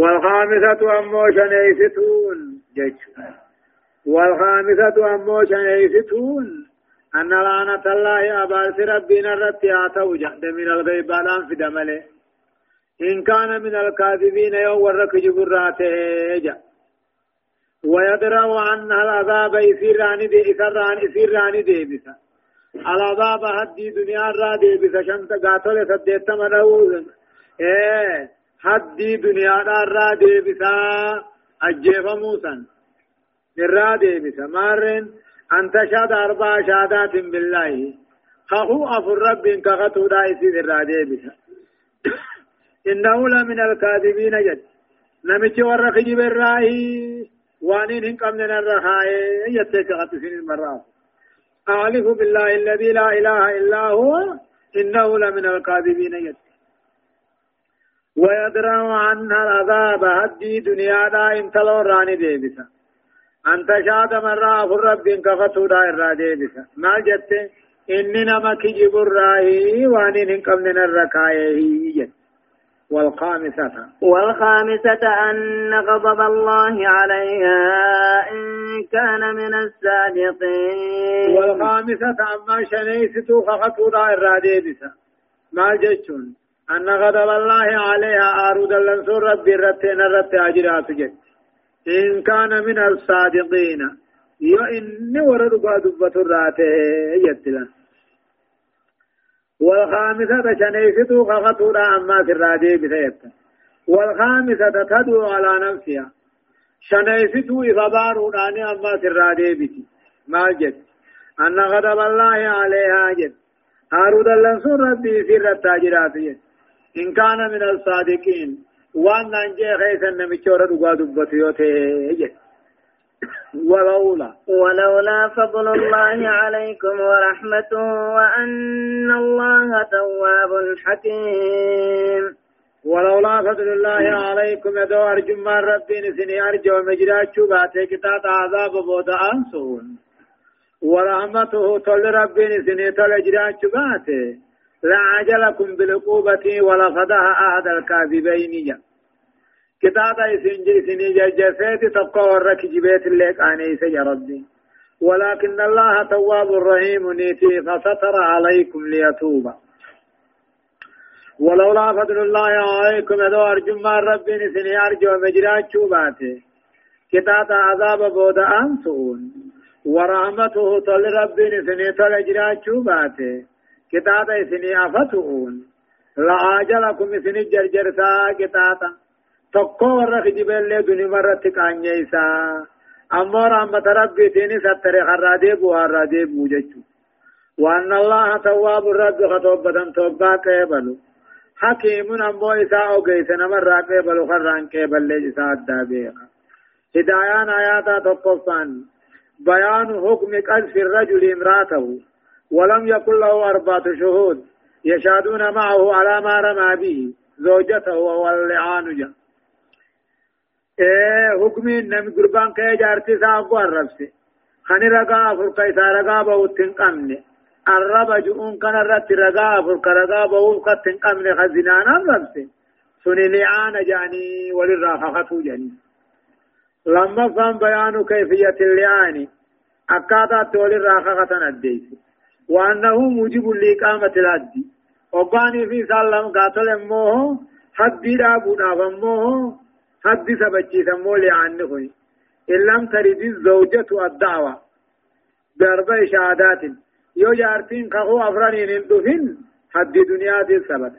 والخامسة أمو شنيستون. جيش والخامسة أمو شنيستون. أن لعنة الله أبارس ربنا الرتيات وجهد من الغيب الآن في دمله. إن كان من الكاذبين يوم ورك جبراته ويدرأ عنها العذاب يسير عن دي يسير عن دي بسا العذاب هدي دنيا را دي بسا شمت قاتل سديت منوز إيه. دي بسا أجيب موسى را دي بسا مارن أن تشهد أربع شهادات بالله خهو أفر رب كغتو دايسي را دي بسا إنه لمن الكاذبين جد نمشي ورق جبر الرأي وانين هن قمنا الرخاء يتك غتسين المرات أعلف بالله الذي لا إله إلا هو إنه لمن الكاذبين يت ويدرع عنها العذاب هدي دنيا دا انتلو راني ديبسا أنت شاد مرة أفر رب كفتو دا ديبسا. ما جت؟ إني نمك جبر راهي وانين هن قمنا الرخاء يت والخامسة. والخامسة أن غضب الله عليها إن كان من الصادقين. والخامسة أما شنيستو خخطو دائر بسا ما جشون أن غضب الله عليها آرود اللنسور ربي رتين رت أجرات جد. إن كان من الصادقين. يو إني ورد قادبة الراتي يتلن والخامسة شنيفتو خخطورا أما في الرادي بثيبتا والخامسة تدعو على نفسها. شنيفتو إخبارو راني أما في الرادي بتي. ما جد. أن غضب الله عليها هارود اللنسور ربي في التاجرات جد. إن كان من الصادقين. وأن أنجي خيسا نمشور دقا دبتيوتي جد ولولا. ولولا فضل الله عليكم ورحمته وأن الله تواب حكيم. ولولا فضل الله عليكم يدو أرجو من ربي نسني أرجو مجرات شباتي كتات عذاب بود أنسون. ورحمته تل ربي نسني تل جرات شباتي لعجلكم بالعقوبة ولفضها أحد الكاذبين. جا كتابة اسن جيسني ججسيت تبقى ورك جبيت الليك آنيس يا ربي. ولكن الله تواب رحيم نيتي فستر عليكم ليتوب. ولولا فضل الله عليكم يدو أرجو ما ربي نسني أرجو مجرات شوباته كتابة عذاب بود أنسون. ورحمته طل ربي نسني طل جرات شوباته كتابة سني أفتون. لعاجلكم سني جرجرتا كتابة. tokko warra kijibeellee duni marratti qaanyeeysa ammoo rahmata rabbiitiini sattare harraa deebi'u harraa deebi'u jechu وأن الله تواب الرب خطوبة توبا قبل حكيم أمو إساء قيس نمر قبل خران قبل لإساء الدابيق هدايان آياتا تقفان بيان حكم قذف الرجل امراته. ولم يكن له أربعة شهود يشهدون معه على ما رمى به زوجته واللعان جاء إيه حكمي نم قربان كي جارتي ساقو الربسي. خني رقا فرقا إسا رقا بوتن قمني الرب جؤون كان رت رقا فرقا رقا بوتن قمني خزنانا الربسي. سني لعان جاني وللرافقة جاني. لما فهم بيان كيفية اللعان أكادا تولي الرافقة نديس وأنه موجب لإقامة الحد وقاني في سالم قاتل موه حد دابو دابا موه حد سبجي سمولي عنه إن لم ترد الزوجة الدعوة. بأربع شهادات. يو جارتين كهو أفرانين اندفن حد دنيا دي سبت.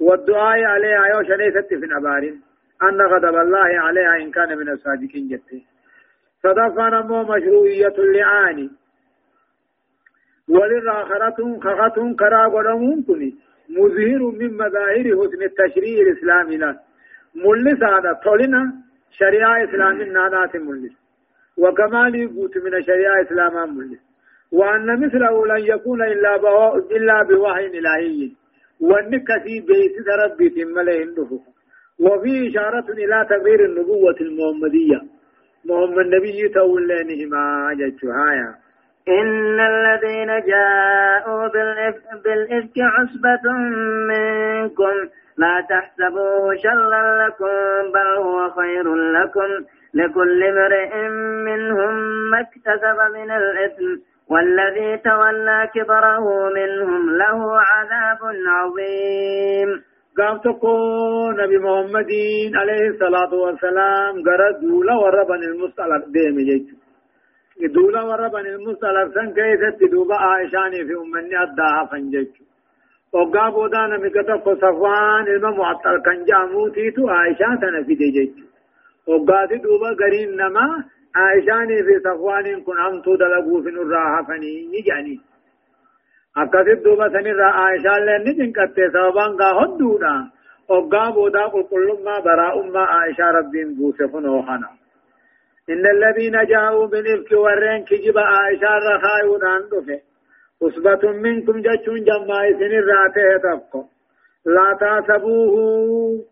والدعاء عليها يو شنيست في نبارين. أن غضب الله عليها إن كان من الصادقين جته صدفا نمو مشروعية اللعان. وللآخرة خخة كرا قدمون كني مظهر من مظاهر حسن التشريع الإسلامي له ملس هذا طولنا شريعة إسلام نادات ملس. وكمال يقوت من شريعة إسلام ملس. وأن مثله لن يكون إلا إلا بوحي إلهي. والنكسي بيس ربي تمله النفوف وفي إشارة إلى تغيير النبوة المحمدية. محمد نبي تولينهما جتشهايا إن الذين جاءوا بالإفك, عصبة منكم. لا تحسبوه شرا لكم بل هو خير لكم. لكل امرئ منهم ما اكتسب من الإثم. والذي تولى كبره منهم له عذاب عظيم. قام تكون نبي محمد عليه الصلاة والسلام. قرأ دولا وربن المستلق ديم جيجو دولا وربن المستلق سن كيست دوبا عائشاني في أمني أداها فنجيجو وقا بودا كتب صفوان ilma معطل kan jaamuutiitu Aishaa tana fide jechu waggaati duuba gariin nama Aishaanii fi Safwaaniin kun hamtuu dalaguuf nurraa hafanii ni jedhanii akkasit duuba sanirraa Aishaallee ni cinqatte sababaan gaa hodduudha waggaa boodaa qulqullummaa baraa'ummaa Aishaa rabbiin buuse kunoo kana إن الذين جاءوا بالإفك ورين كجب عائشة رخايون عن دفه أصبة منكم جتشون جمع سن الراته تفقو لا تاسبوه.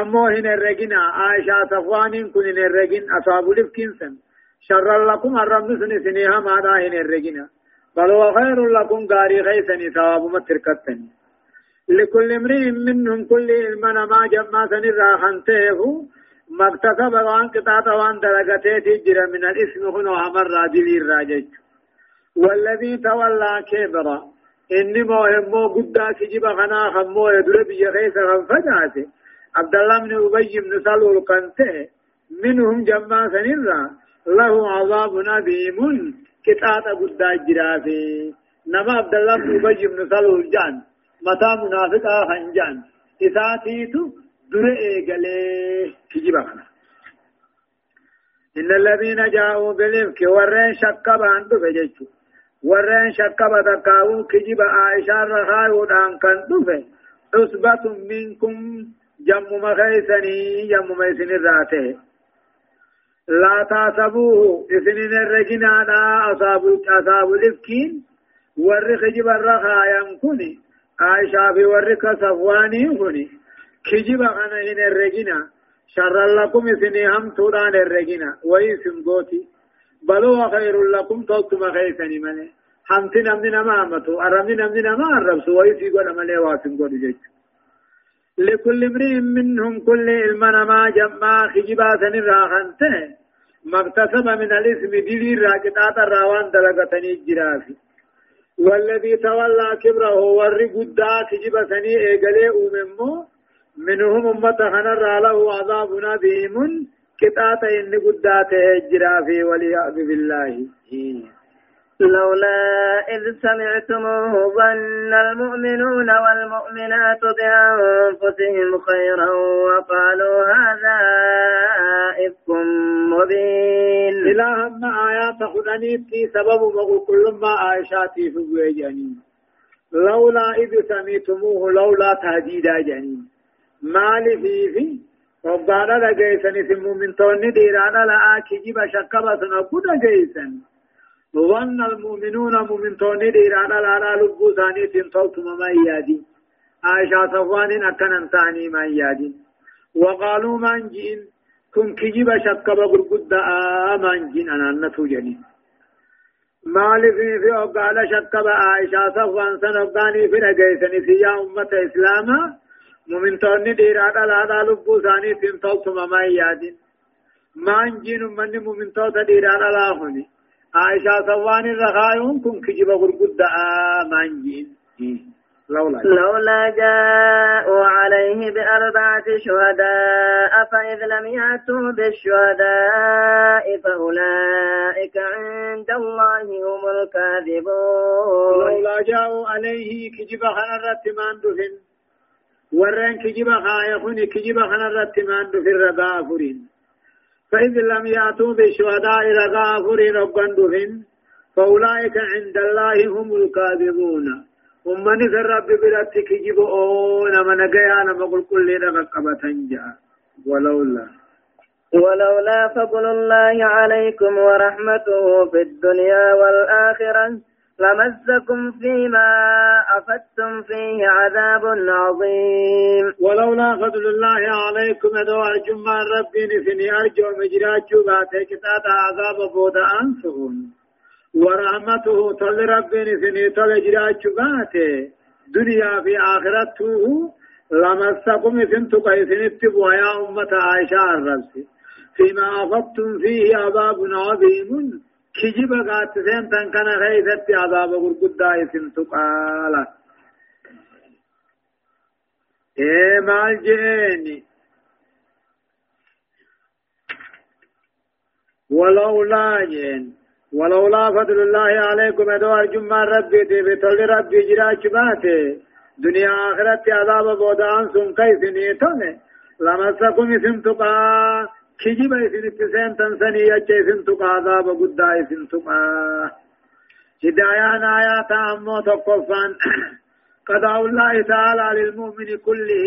أمو هن الرجنا عائشة صفوان كن هن الرجن أصاب لفكين سن. شر لكم الرمز سن سنها ماذا هن الرجنا بل هو خير لكم غاري غيثني ثواب متركتني لكل امرئ منهم كل المنا ما جمع سن الراحنته ما اكتسب وان قطعت وان درجته تجرى من الاسم هنا أمر راجل الراجج والذي تولى كبرا إني مو قدا كجيب غنا خمو يدر بي غيث غنفجاته عبد الله بن أبي بن سلول كنته منهم جمع سنرا له عذاب عظيم كتاب قدا جرافي. نما عبد الله بن أبي بن سلول جان. متى منافقا خنجان إساتيتو در إيقلي كجيب غنا إن الذين جاءوا بالإفك ورين شكبا عنده بجيشو ورين شكبا تكاو كجب عائشة رخايو دان كان دفه عصبة منكم جم مخيسني جم ميسن الراته لا تاسبوه إذن الرجنا دا أصاب أصاب الإفكين ور خجب الرخايا كوني عائشة في ور كصفواني كوني كجب أنا هنا الرجنا شر لكم إذن هم تودان الرجنا ويسم قوتي بل هو خير لكم توتم خيسني ملي حمتي نمني نما أمتو أرمي نمني نما أربسو ويسي قول ملي واسم قول جيش لكل امرئ منهم كل المنا ما جمع خجبا سن راخنته ما اكتسب من الاسم دلي راكتات الراوان دلقتني الجرافي والذي تولى كبره وري قدا خجبا سني ايقلي أممو منهم أمة خنر له عذاب نبيم كتات إن قدات الجرافي وليأذ بالله. لولا إذ سمعتموه ظن المؤمنون والمؤمنات بأنفسهم خيرا وقالوا هذا إفك مبين. إله ما آيات في سبب مغو كل ما آيشاتي في جنين. لولا إذ سمعتموه لولا تهديدا جنين. مالي في وقال لقيسني في المؤمن توني ديرانا لآكي جيب شكبة نقود قيسن ظن المؤمنون مؤمن توني ديرانا لانا لبو ثاني تنطوت ما يادي عائشة صفوان أكن انتاني ما يادي وقالوا من جين كن كجيب شكب قرقود آمان جين أنا نتو جنين مالي في في أقال شكب عائشة صفوان سنقاني في رقيسني في يا أمة إسلاما مؤمن توني ديرانا لانا لبو ثاني تنطوت ما يادي من جين من مؤمن توت ديرانا لا هني عائشة سوان الرخايون كن كجب غرقود مانجين لولا لولا جاءوا عليه بأربعة شهداء فإذ لم يأتوا بالشهداء فأولئك عند الله هم الكاذبون لولا جاءوا عليه كجب خنا الرتمان دفن ورن كجب خايخون كجب خنا الرتمان دفن رغافرين فإذ لم يأتوا بالشهداء لغافر ربندهن فأولئك عند الله هم الكاذبون ومن رب برات كجب أونا من قيانا مقل كل رقبة جاء ولولا ولولا فضل الله عليكم ورحمته في الدنيا والآخرة لمسكم فيما أفدتم فيه عذاب عظيم. ولولا فضل الله عليكم دواء جمع ربي نفني أرجو مجرات جباتي كتاب عذاب بود أنفهم. ورحمته تل ربي نفني تل جرات جباتي دنيا في آخرته لمسكم سنت قيسن اتبوا يا أمة عائشة الربس فيما أفضتم فيه عذاب عظيم. كجب قاتسين تنكن خيثت عذاب قرقدا سنت قال إيه مال جيني ولولا جين ولولا فضل الله عليكم ادوار جمع ربي تي بتول ربي جراج باته دنيا آخرت عذاب بودان سن كيف نيتون لمسكم اسم تقا كجب اسم اتسين تنسني يجي اسم تقا عذاب قدا اسم تقا هدايان آيات أمو تقفان قضاء الله تعالى للمؤمن كله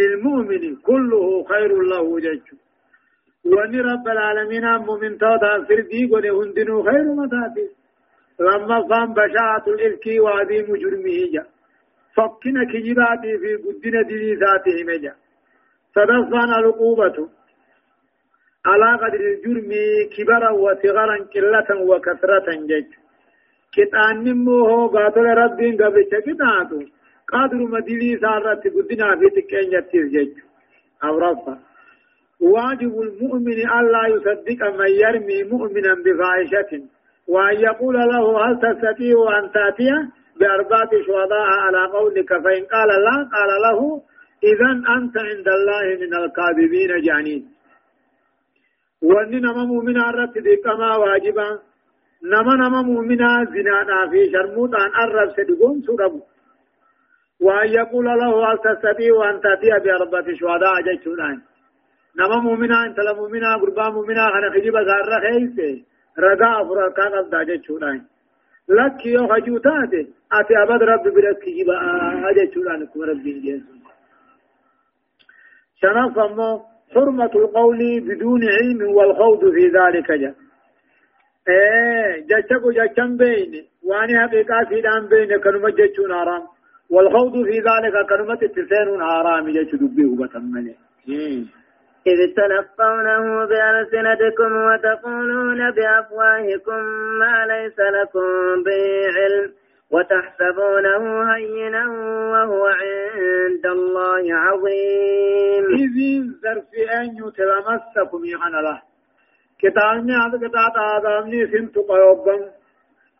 للمؤمن كله خير له ججو واني رب العالمين مؤمن تودا سردي قد هندنو خير متاتي لما فهم بشاعة الإفك وعظيم جرمه جا فكنا كجباتي في قدنا دليساته مجا صدفان العقوبة على قدر الجرم كبرا وصغرا قلة وكثرة جج. كتان نمو قاتل ربين قبل كتاتو قادر مدلي سارت قدنا في تكين يتير جج. أو رفا. واجب المؤمن ألا يصدق من يرمي مؤمنا بفاحشة. وأن يقول له هل تستطيع أن تأتي بأربعة شهداء على قولك؟ فإن قال لا قال له إذا أنت عند الله من الكاذبين جانين. وأن نما مؤمنا رتب كما واجبا نما نما مؤمنا زنانا في شرموت أن أرب سدقون سرب وأن يقول له هل تستطيع أن تأتي بأربعة شهداء جيشونان نما مؤمنا انت لمؤمنا قربا مؤمنا أنا خجيب زار خيسه رغا افر كان قد جچودان لك يو خجوتات اتي ابد رب برك جيبا اجچودان كم رب جيس شرف امو حرمة القول بدون علم والخوض في ذلك جاء إيه جچكو جچن بين. واني حقيقة سيدان بين كنمة جچون حرام والخوض في ذلك كنمة تسين حرام جچ دبيه بتمنه إذ تلقونه بألسنتكم وتقولون بأفواهكم ما ليس لكم به علم. وتحسبونه هينا وهو عند الله عظيم. إذ ظرف أن يتلمسكم يحن الله كتابني هذا كتاب آدمني سنت قيوبم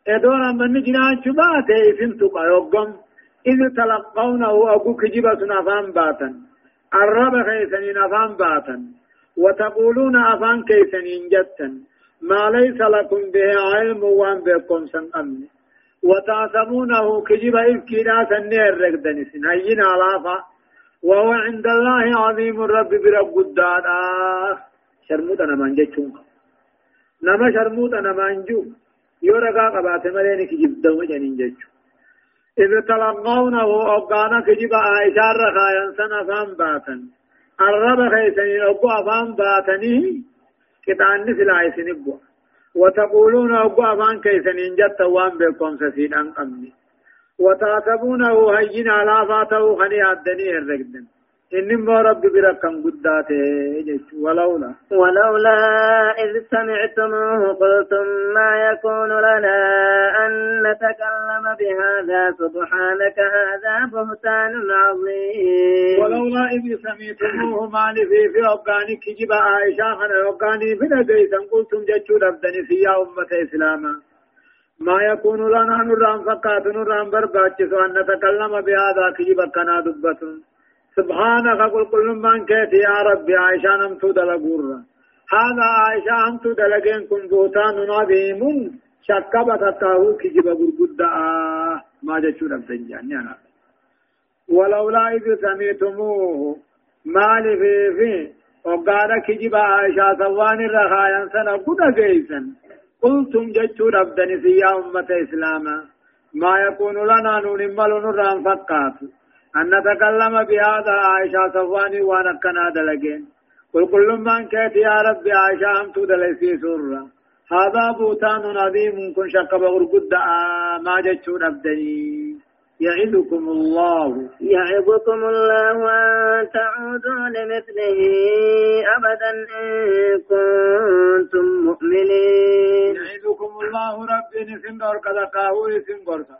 إدونا من جنان شباته سنت قيوبم إذ تلقونه أبو كجبة نفان باتا. الرب خيسنين أفان باتا. وتقولون أفان كيسنين جتا. ما ليس لكم به علم وأن بكم سن أمن وتعصمونه كجب إفكينا سنير رقدن سنهين علافا وهو عند الله عظيم الرب برب قدادا. شرموت أنا من جتشون نما شرموت أنا يورقا قبات جنين تلقونه أبقانا كجب عائشة رخايا سنة فان الرب أفان باتني. كتان نسل عيسن أبو وتقولون أبو أفان كيسنين جت وان بكم سسين أن أمني. وتعتبونه هين على فاته خني عدني الرقدن إنما رب بركم قداته ولولا. ولولا إذ سمعتموه قلتم ما يكون لنا أن نتكلم بهذا سبحانك هذا بهتان عظيم. ولولا إذ سمعتموه ما في في أبقاني كجب عائشة خنا أبقاني في نجيسا قلتم جتشو ربدني في يا أمة إسلاما. ما يكون لنا نرام فقات نرام برباتشس أن نتكلم بهذا كجب كنا دبتون سبحانك قل كل من كيت يا ربي عائشة نمتو دلقورا. هذا عائشة نمتو دلقين كن بوتان عظيم شكبت تاهو كجب قرقود ما جتشو ربتن جاني أنا ولولا إذ سميتموه ما في في وقال كجب عائشة سوان الرخايا سنة قد جيسا قلتم جتشو ربتن يا أمة إسلاما ما يكون لنا ننمل نران فقاتو أن نتكلم بهذا عائشة صفواني وانا كنا دلقين قل كل من كيت يا ربي عائشة أمت دلسي سرة هذا بوتان عظيم كن شك بغرقد ما جتشون أبدني يعظكم الله. يعظكم الله أن تعودوا لمثله أبدا إن كنتم مؤمنين. يعظكم الله ربي نسنغر كذا قاوي سنغرتا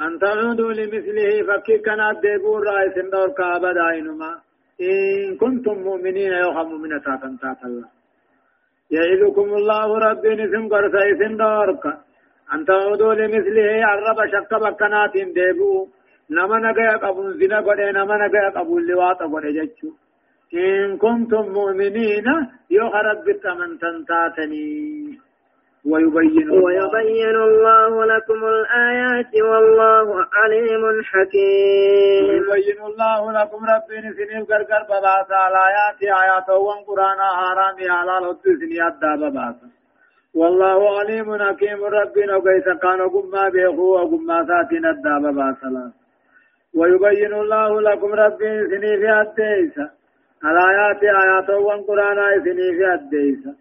أن تعودوا لمثله فكي كان الديبور رئيس دور كابدا إنما. إن كنتم مؤمنين يوخم من تاتن تات الله. يعيدكم الله ربي نسم قرصة اسم دارك. أنت عودوا لمثله عرب شك بكنات ديبو. نما نقيا قبول زنا قد نما نقيا قبول لواط قد جتشو إن كنتم مؤمنين يوخ ربك من تنتاتني. ويبين الله, ويبين الله لكم الآيات والله عليم حكيم. ويبين الله لكم ربي سنين قرقر بباسا. الآيات آيات وان قرآن حرام حلال الدسني أدى بباسا. والله عليم حكيم. ربي نقيس كان قم بيخو وقم ساتين أدى بباسا. ويبين الله لكم ربي سني في الديسة الآيات آيات وان قرآن سني في الديسة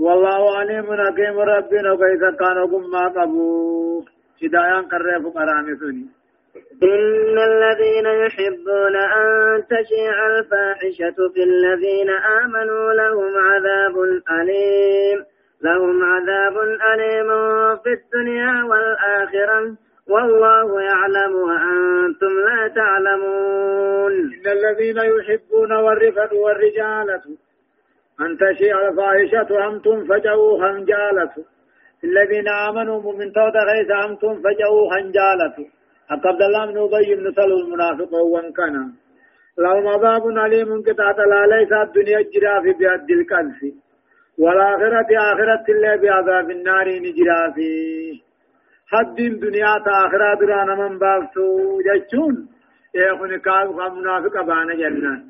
والله عليم حكيم ربنا كيف كان ما قبو هدايان كرف قرامسوني إن الذين يحبون أن تشيع الفاحشة في الذين آمنوا لهم عذاب أليم لهم عذاب أليم في الدنيا والآخرة والله يعلم وأنتم لا تعلمون إن الذين يحبون والرفد والرجالة أن تشيع الفاحشة أنتم فجأوا خنجالة الذين آمنوا من توت غيث أنتم فجأوا خنجالة عبد الله بن أبي بن سلول المنافق وان كان. لهم عذاب أليم قطعة ليس الدنيا جرا في بيد الكنف. والآخرة آخرة الله بعذاب النار نجرا في حد الدنيا تآخرة درانا من بافتو جتشون يخوني كاو منافق بانا جنان.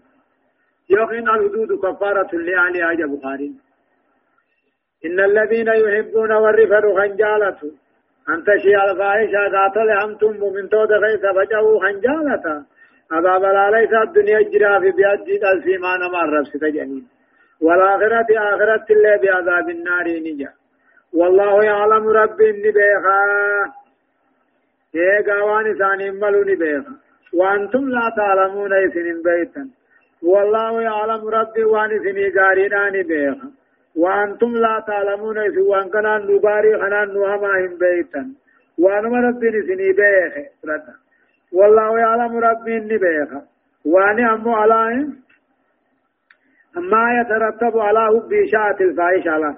يقين الحدود كفارة لأهلها يا بخاري. إن الذين يحبون والرفر خنجالة. أن تشيع الفاحشة ذات لهمتم من تود غيث فجأوا خنجالة. أبا بلا ليس الدنيا جرا في بيد الفيمان ما الرب ستجنين والآخرة آخرة الله بعذاب النار نجا. والله يعلم رب نبيخا. إيه قوان ثاني ملو نبيخا. وأنتم لا تعلمون إثنين بيتا. والله يعلم ربي وان سني غاريدان بيخ. وأنتم لا تعلمون سوان كان نغاري خنا نوما هم بيتن. وان ربي سني بيخ. والله يعلم ربي إني بيخ. وان أمو على ما يترتب على حب شاة الفاحش على.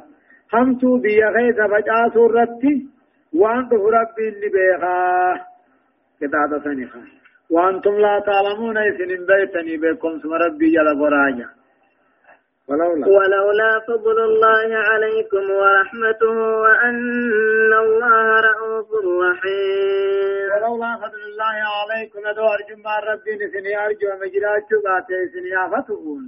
همتو بيغيث فجاء سورتي وان ربي إني بيخ. كتابة سنخان وأنتم لا تعلمون إذن بيتني بكم اسم ربي جل براجا ولولا. ولولا فضل الله عليكم ورحمته وأن الله رؤوف رحيم. ولولا فضل الله عليكم أدو أرجو مع ربي نسني أرجو مجراج باتي سني آفتون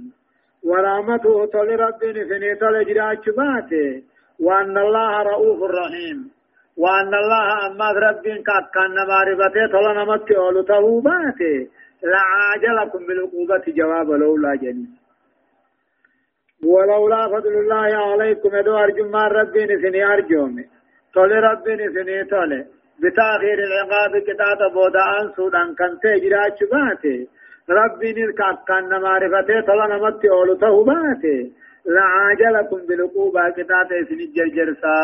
ورحمته طول ربي نسني طول جراج باتي. وأن الله رؤوف رحيم. وأن الله أما ربين قد كان معرفته طلع نمت أولو تهوباته لعاجلكم بالعقوبة جواب لولا جنين. ولولا فضل الله عليكم يدو أرجو ما ربين سني أرجومي. طول ربين سني طول بتاخير العقاب كتاب بودان سودان كان تجرا چباته ربين الكاك كان معرفته طلع نمت أولو تهوباته لعاجلكم بالعقوبة كتاب سني جرجرسا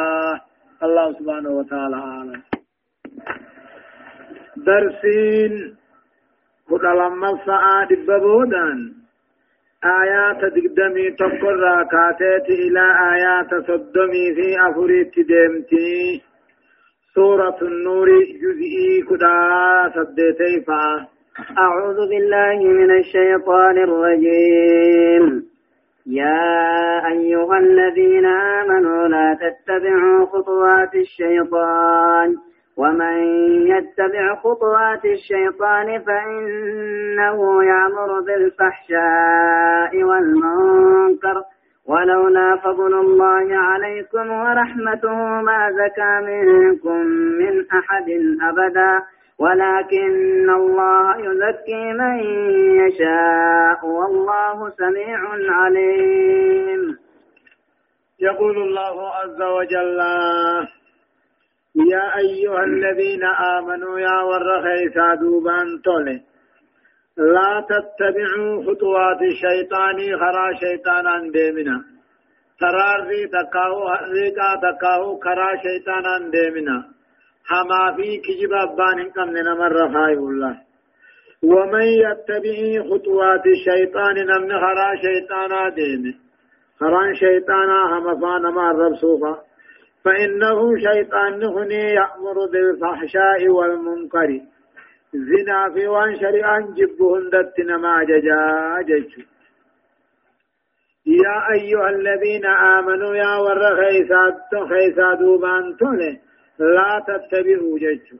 الله سبحانه وتعالى أعلم. درسين قد لما فعاد ببودان آيات دقدمي تقر راكاتات إلى آيات صدمي في أفريت ديمتي. سورة النور جزئي كدا سدتي أعوذ بالله من الشيطان الرجيم. يا أيها الذين آمنوا لا تتبعوا خطوات الشيطان. ومن يتبع خطوات الشيطان فإنه يأمر بالفحشاء والمنكر. ولولا فضل الله عليكم ورحمته ما زكى منكم من أحد أبدا. ولكن الله يزكي من يشاء والله سميع عليم. يقول الله عز وجل يا أيها الذين آمنوا يا ورخي دوبان تولي. لا تتبعوا خطوات الشيطان خرا شيطانا ديمنا. تراري تكاو ريقا تكاو خرا شيطانا ديمنا. هما في كجب أبان قمن نمر خاي الله. ومن يتبع خطوات الشيطان نمن خرا شيطانا ديمه خران شيطانا هم فانا ما الرب سوفا فإنه شيطان هني يأمر بالفحشاء والمنكر. زنا في وان شريعا جبهن دتنا ما ججا يا أيها الذين آمنوا يا ور خيسات دوبان توله لا تتبعوا ججو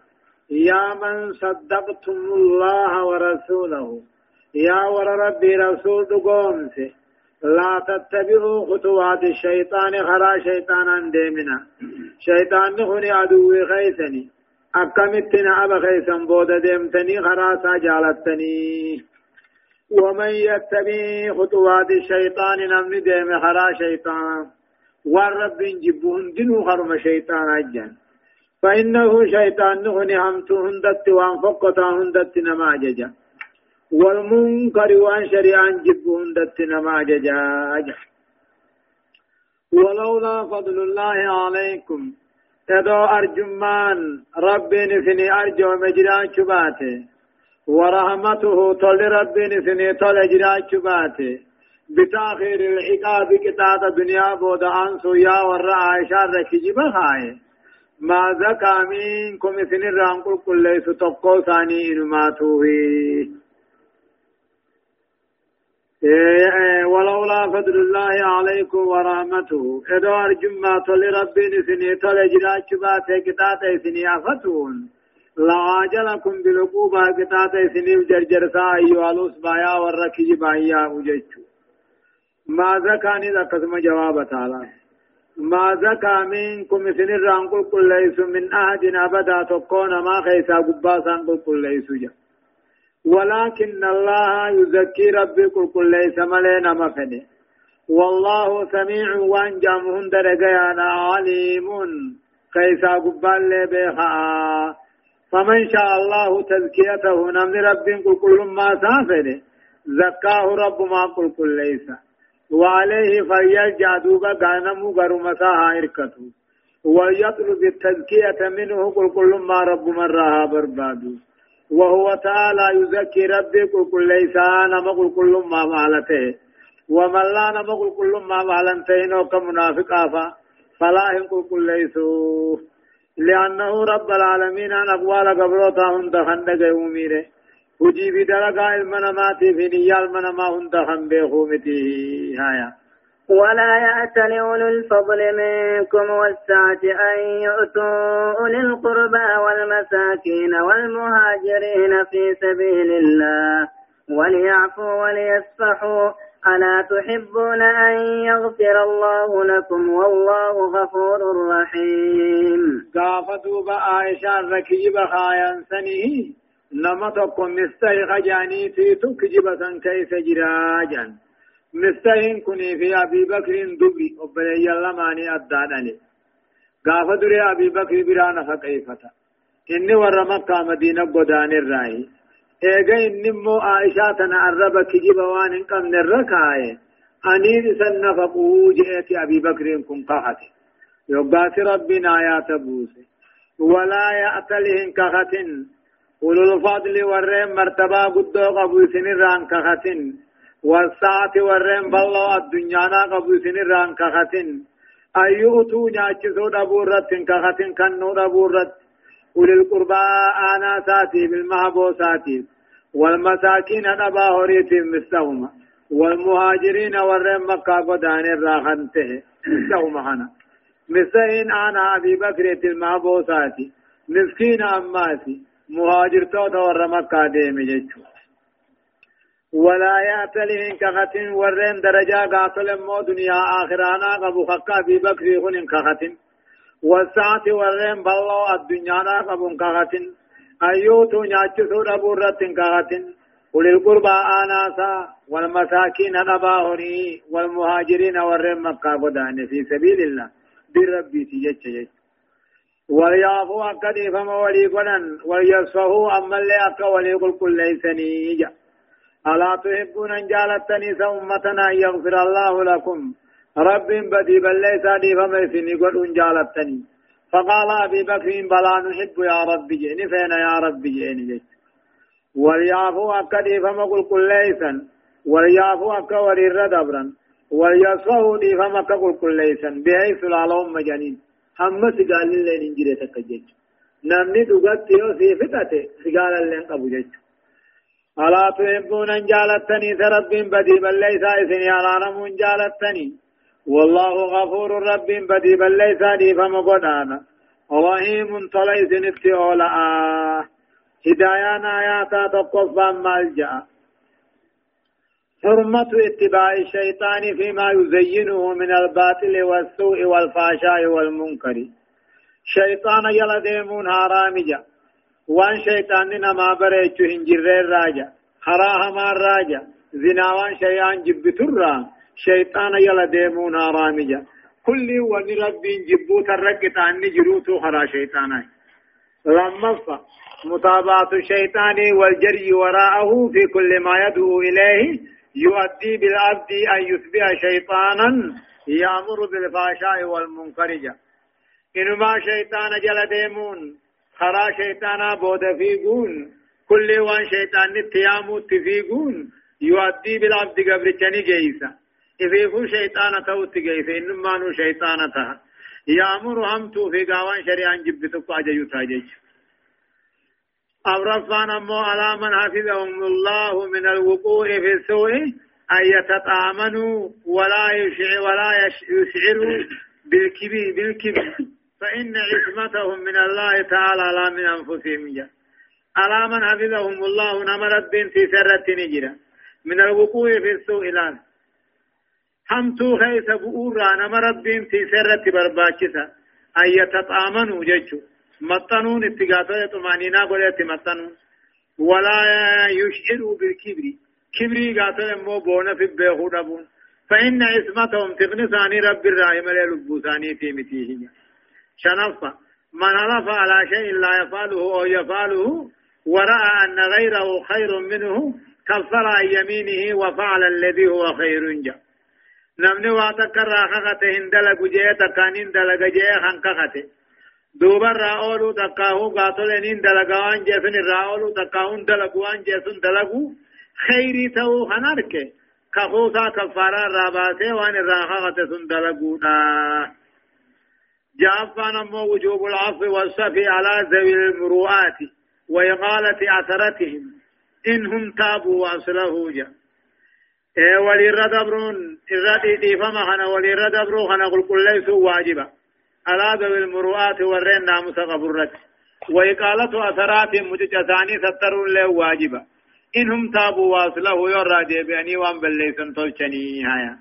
يا من صدقتم الله ورسوله. يا ور ربي رسول دقومسه لا تتبعوا خطوات الشيطان. خرا شيطانا ديمنا شيطان هني عدو خيسني أكمتنا أبا خيسا بود ديمتني. خراسا جالتني ومن يتبع خطوات الشيطان نمني ديم خرا شيطان. والرب جبهن دنو خرم شيطان أجن. فإنه شيطان هني همتو هندت وانفقتا هندت نماججا. والمنكر وان شريعا جب هندتنا ما ججاج ولولا فضل الله عليكم. تدو أرجمان ربي نفني أرجو مجران شباته. ورحمته طل ربي نفني طل جران شباته. بتأخير العقاب كتاب دنيا بود أنسو يا ورعا شر كجب هاي ما زكى منكم سن الرانقل كل ليس تقو ثاني إنما توهي إيه، ولولا فضل الله عليكم ورحمته. إدوار جمعة لربي نسني تلجرات شبات كتات سني أفتون. لعاجلكم بالعقوبة كتات سني جرجر ساي والوس بايا وركي بايا وجيشو ما زكاني ذا قسم جواب تعالى. ما زكى منكم سن الرانقل كل ليس من أحد أبدا تكون ما خيسا قباسا كل ليس جا. ولكن الله يزكي ربي كل كل ليس ملينا مفني والله سميع وانجامهن درجانا عليم. كيسا قبال بها فمن شاء الله تزكيته نمن رب كل كل ما سافر زكاه رب ما كل كل ليس. وعليه فليرجع دوبا غنمو غرمسا إركته ويطلب التزكية منه كل كل ما رب مرها بربادو وهو تعالى يزكي ربي كل كل ليس أنا كل ما معلته ومن لا نمقل كل ما معلنته نو كمنافق فلا ينقل كل ليس. لأنه رب العالمين أن أقوال قبروتا هند خندق يوميره. وجي بدرقا المنماتي في نيال منما هند خندق هايا ولا يأت لأولو الفضل منكم والسعة أن يؤتوا أولي القربى والمساكين والمهاجرين في سبيل الله وليعفوا وليصفحوا ألا تحبون أن يغفر الله لكم والله غفور رحيم قافتوا بآيشا ركيب خايا سنه نمتكم مستيخ جاني في تكجبة كيف جراجا مستهين كني في أبي بكر دبري أبلي يلماني أدانني قاف دري أبي بكر برانا فكيفتا إني ور مكة مدينة قدان الرأي إيغا إني مو عائشة تنعرب كجيب وان انقم نركاي أني سنفقه جئت أبي بكر كن قحتي يقات ربنا يا تبوسي ولا يأتلهن كختن أولو الفضل والرم مرتبة قدو قبو سنران كختن والساعة والرين بالله الدنيا قبل سنران كختن أيوتو ناچسو دبورت كختن كنو دبورت أولي القربى آنا ساتي بالمحبوساتي والمساكين نبا هوريت مثلهما والمهاجرين والرين مكة قدان الراحنته مثلهما هنا مثلين آنا أبي بكر المحبوساتي مسكين أماسي مهاجر توتا ور مكة ديمي جيشو ولا يأتلهن كختن ورين درجة قاتل مو دنيا آخرانا قبو خكا في بكري هن كختن والساعة ورين بلو الدنيا قبو كختن أيوتو نياتشو ربورت كختن أولي القربى آناسا والمساكين نباهني والمهاجرين ورين مكة قدان في سبيل الله بربي تجج جج وليعفوا أكدي فما ولي قلن وليصفهوا أما اللي أكا ولي قل كل ليسني ألا تحبون أن جالتني سأمتنا يغفر الله لكم؟ رب بدي بل ليس دي فما سني قد أن جالتني فقال أبي بكر بلا نحب يا رب جئني فين يا رب جئني جئت وليعفو أكدي فما قل كل ليسا وليعفو أكا ورير دبرا وليصفه دي فما قل كل ليسا بحيث العلوم مجانين هم سقال لله ننجري تكجج نمني دقات يو سيفتته سقال لله قبو جج ألا تحبون أن جالتني ترب بدي بل ليس إذن يعلم جالتني والله غفور رب بدي بل ليس دي فما قدانا رحيم طليس نفتي أولا آه هدايان آياتا تقفا مالجأ حرمة اتباع الشيطان فيما يزينه من الباطل والسوء والفاشاء والمنكر. شيطان يلا ديمون هارامجا وان شيطان نما بريچو هنجر راجا. خراها ما راجا. زناوان شيئان جبتر شيطان يلا ديمون هارامجا كل ونرب جبوت الرقتان نجروتو خرا شيطاناي لما متابعة الشيطان والجري وراءه في كل ما يدعو إليه يؤدي بالعبد أن يتبع شيطانا يأمر بالفحشاء والمنكر. إنما شيطان جل ديمون خرا شيطانا بود فيقون كل وان شيطان نتيامو تفيقون يؤدي بالعبد قبل جني جيسا. إذا شيطان توت جيسا إنما نو شيطان تها يأمر هم تو في قوان شريعان جبتك أجيو تاجيش أو رفعنا مو على من حفظهم الله من الوقوع في السوء أن يتطامنوا ولا يشعر ولا يشعروا بالكبر بالكبر. فإن عصمتهم من الله تعالى لا من أنفسهم. جاء على من حفظهم الله نمرت بنت سرة نجرة من الوقوع في السوء الآن همتو خيس بؤورا نمرت بنت سرة برباكسة أن يتطامنوا ججو. مطنون اتقاطة طمانينا قولت مطنون ولا يشعروا بالكبر كبري قاتل مو بونا في بيخو دبون فإن اسمتهم تغني ثاني رب الرحيم للبو ثاني في متيه شنفة من حلف على شيء لا يفعله أو يفعله ورأى أن غيره خير منه كفر عن يمينه وفعل الذي هو خير جا نمني واتكر راخته هندلق جيه تكانين دلق جيه خنقخته دوبا راولو تقاهو قاتلين دلقوان جيسن راولو تقاهون دلقوان جيسن دلقو خيري تو خنرك كفوسا كفارا راباسه وان الراحة سن دلقونا جافان امو وجوب العفو والصفي على ذوي المروءات وإقالة أثرتهم إنهم تابوا وأصلحوا جا إيه ولي ردبرون إذا دي فما خنا ولي ردبرو خنا قل كل ليسوا واجبا على ذوي المروءات ورين ناموس قبرت. وإقالة أثرات مجتثاني ستر له واجبا إنهم تابوا وأصله يرى بأني وأن بليسن تلشني. هايا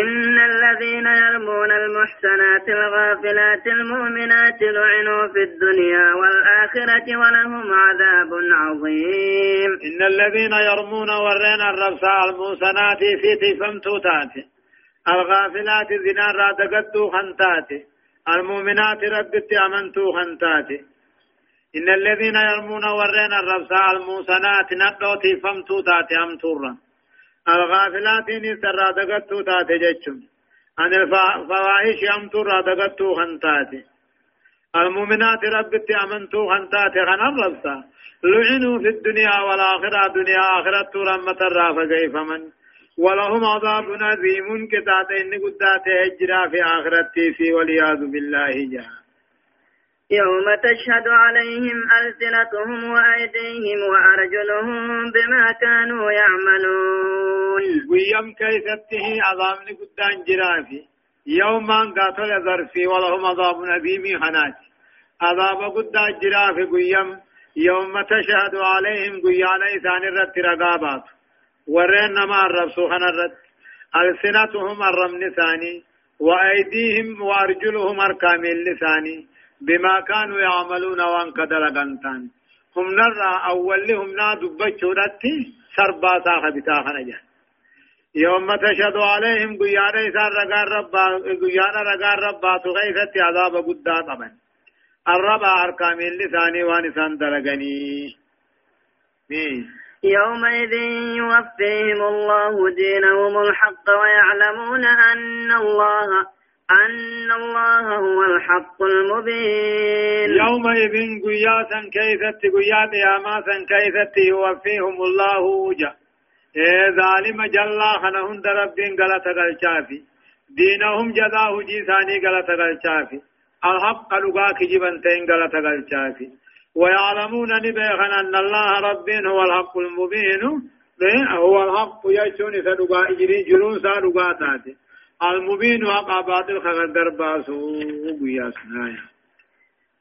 إن الذين يرمون المحسنات الغافلات المؤمنات لعنوا في الدنيا والآخرة ولهم عذاب عظيم. إن الذين يرمون ورين الرفساء المحسنات في تفمتوتات الغافلات زنا رادقتو خنتات المؤمنات ربت أمنتو خنتاتي إن الذين يرمون ورين الربساء الموسنات نقوتي فمتو تاتي أمتورا الغافلات نسر دقتو تاتي جتشم عن الفواحش أمتورا دقتو خنتاتي المؤمنات ربت أمنتو خنتاتي خن الربساء لعنوا في الدنيا والآخرة. دنيا آخرة رمة الرافة كيف من ولهم عذاب عظيم كتات إن قدات هجرا في آخرتي في والعياذ بالله جهة يوم تشهد عليهم ألسنتهم وأيديهم وأرجلهم بما كانوا يعملون. ويوم كيسته عذاب قدان جرافي يوما قاتل ظرفي ولهم عذاب عظيم خنات عذاب قدان جرافي قيم يوم تشهد عليهم قيانا إسان الرت رقابات. ورين ما الرسو خنرت ألسنتهم الرمن ثاني وأيديهم وأرجلهم أركام اللساني بما كانوا يعملون وان كدر غنتان هم نرى أول هم نادو بچورتي سربا ساخ بتاخ نجا يوم تشهد عليهم قيانا إسان رقار ربا قيانا رقار ربا تغيثت عذاب قدا طبعا. الربا أركام اللساني وانسان درغني مين؟ يومئذ يوفيهم الله دينهم الحق ويعلمون أن الله أن الله هو الحق المبين. يومئذ قياسا كيفت قيا قياماسا كيفت يوفيهم الله وجه. إيه ظالم جلا درب غلط غلشافي دينهم جزاه جيساني غلط غلشافي الحق لغا كجبا تين غلط غلشافي ويعلمون نبيخنا أن الله رب هو الحق المبين. هو الحق يجون سدقا إجري جلون سادقا تاتي. المبين وقع باطل خغدر باسو وياسنا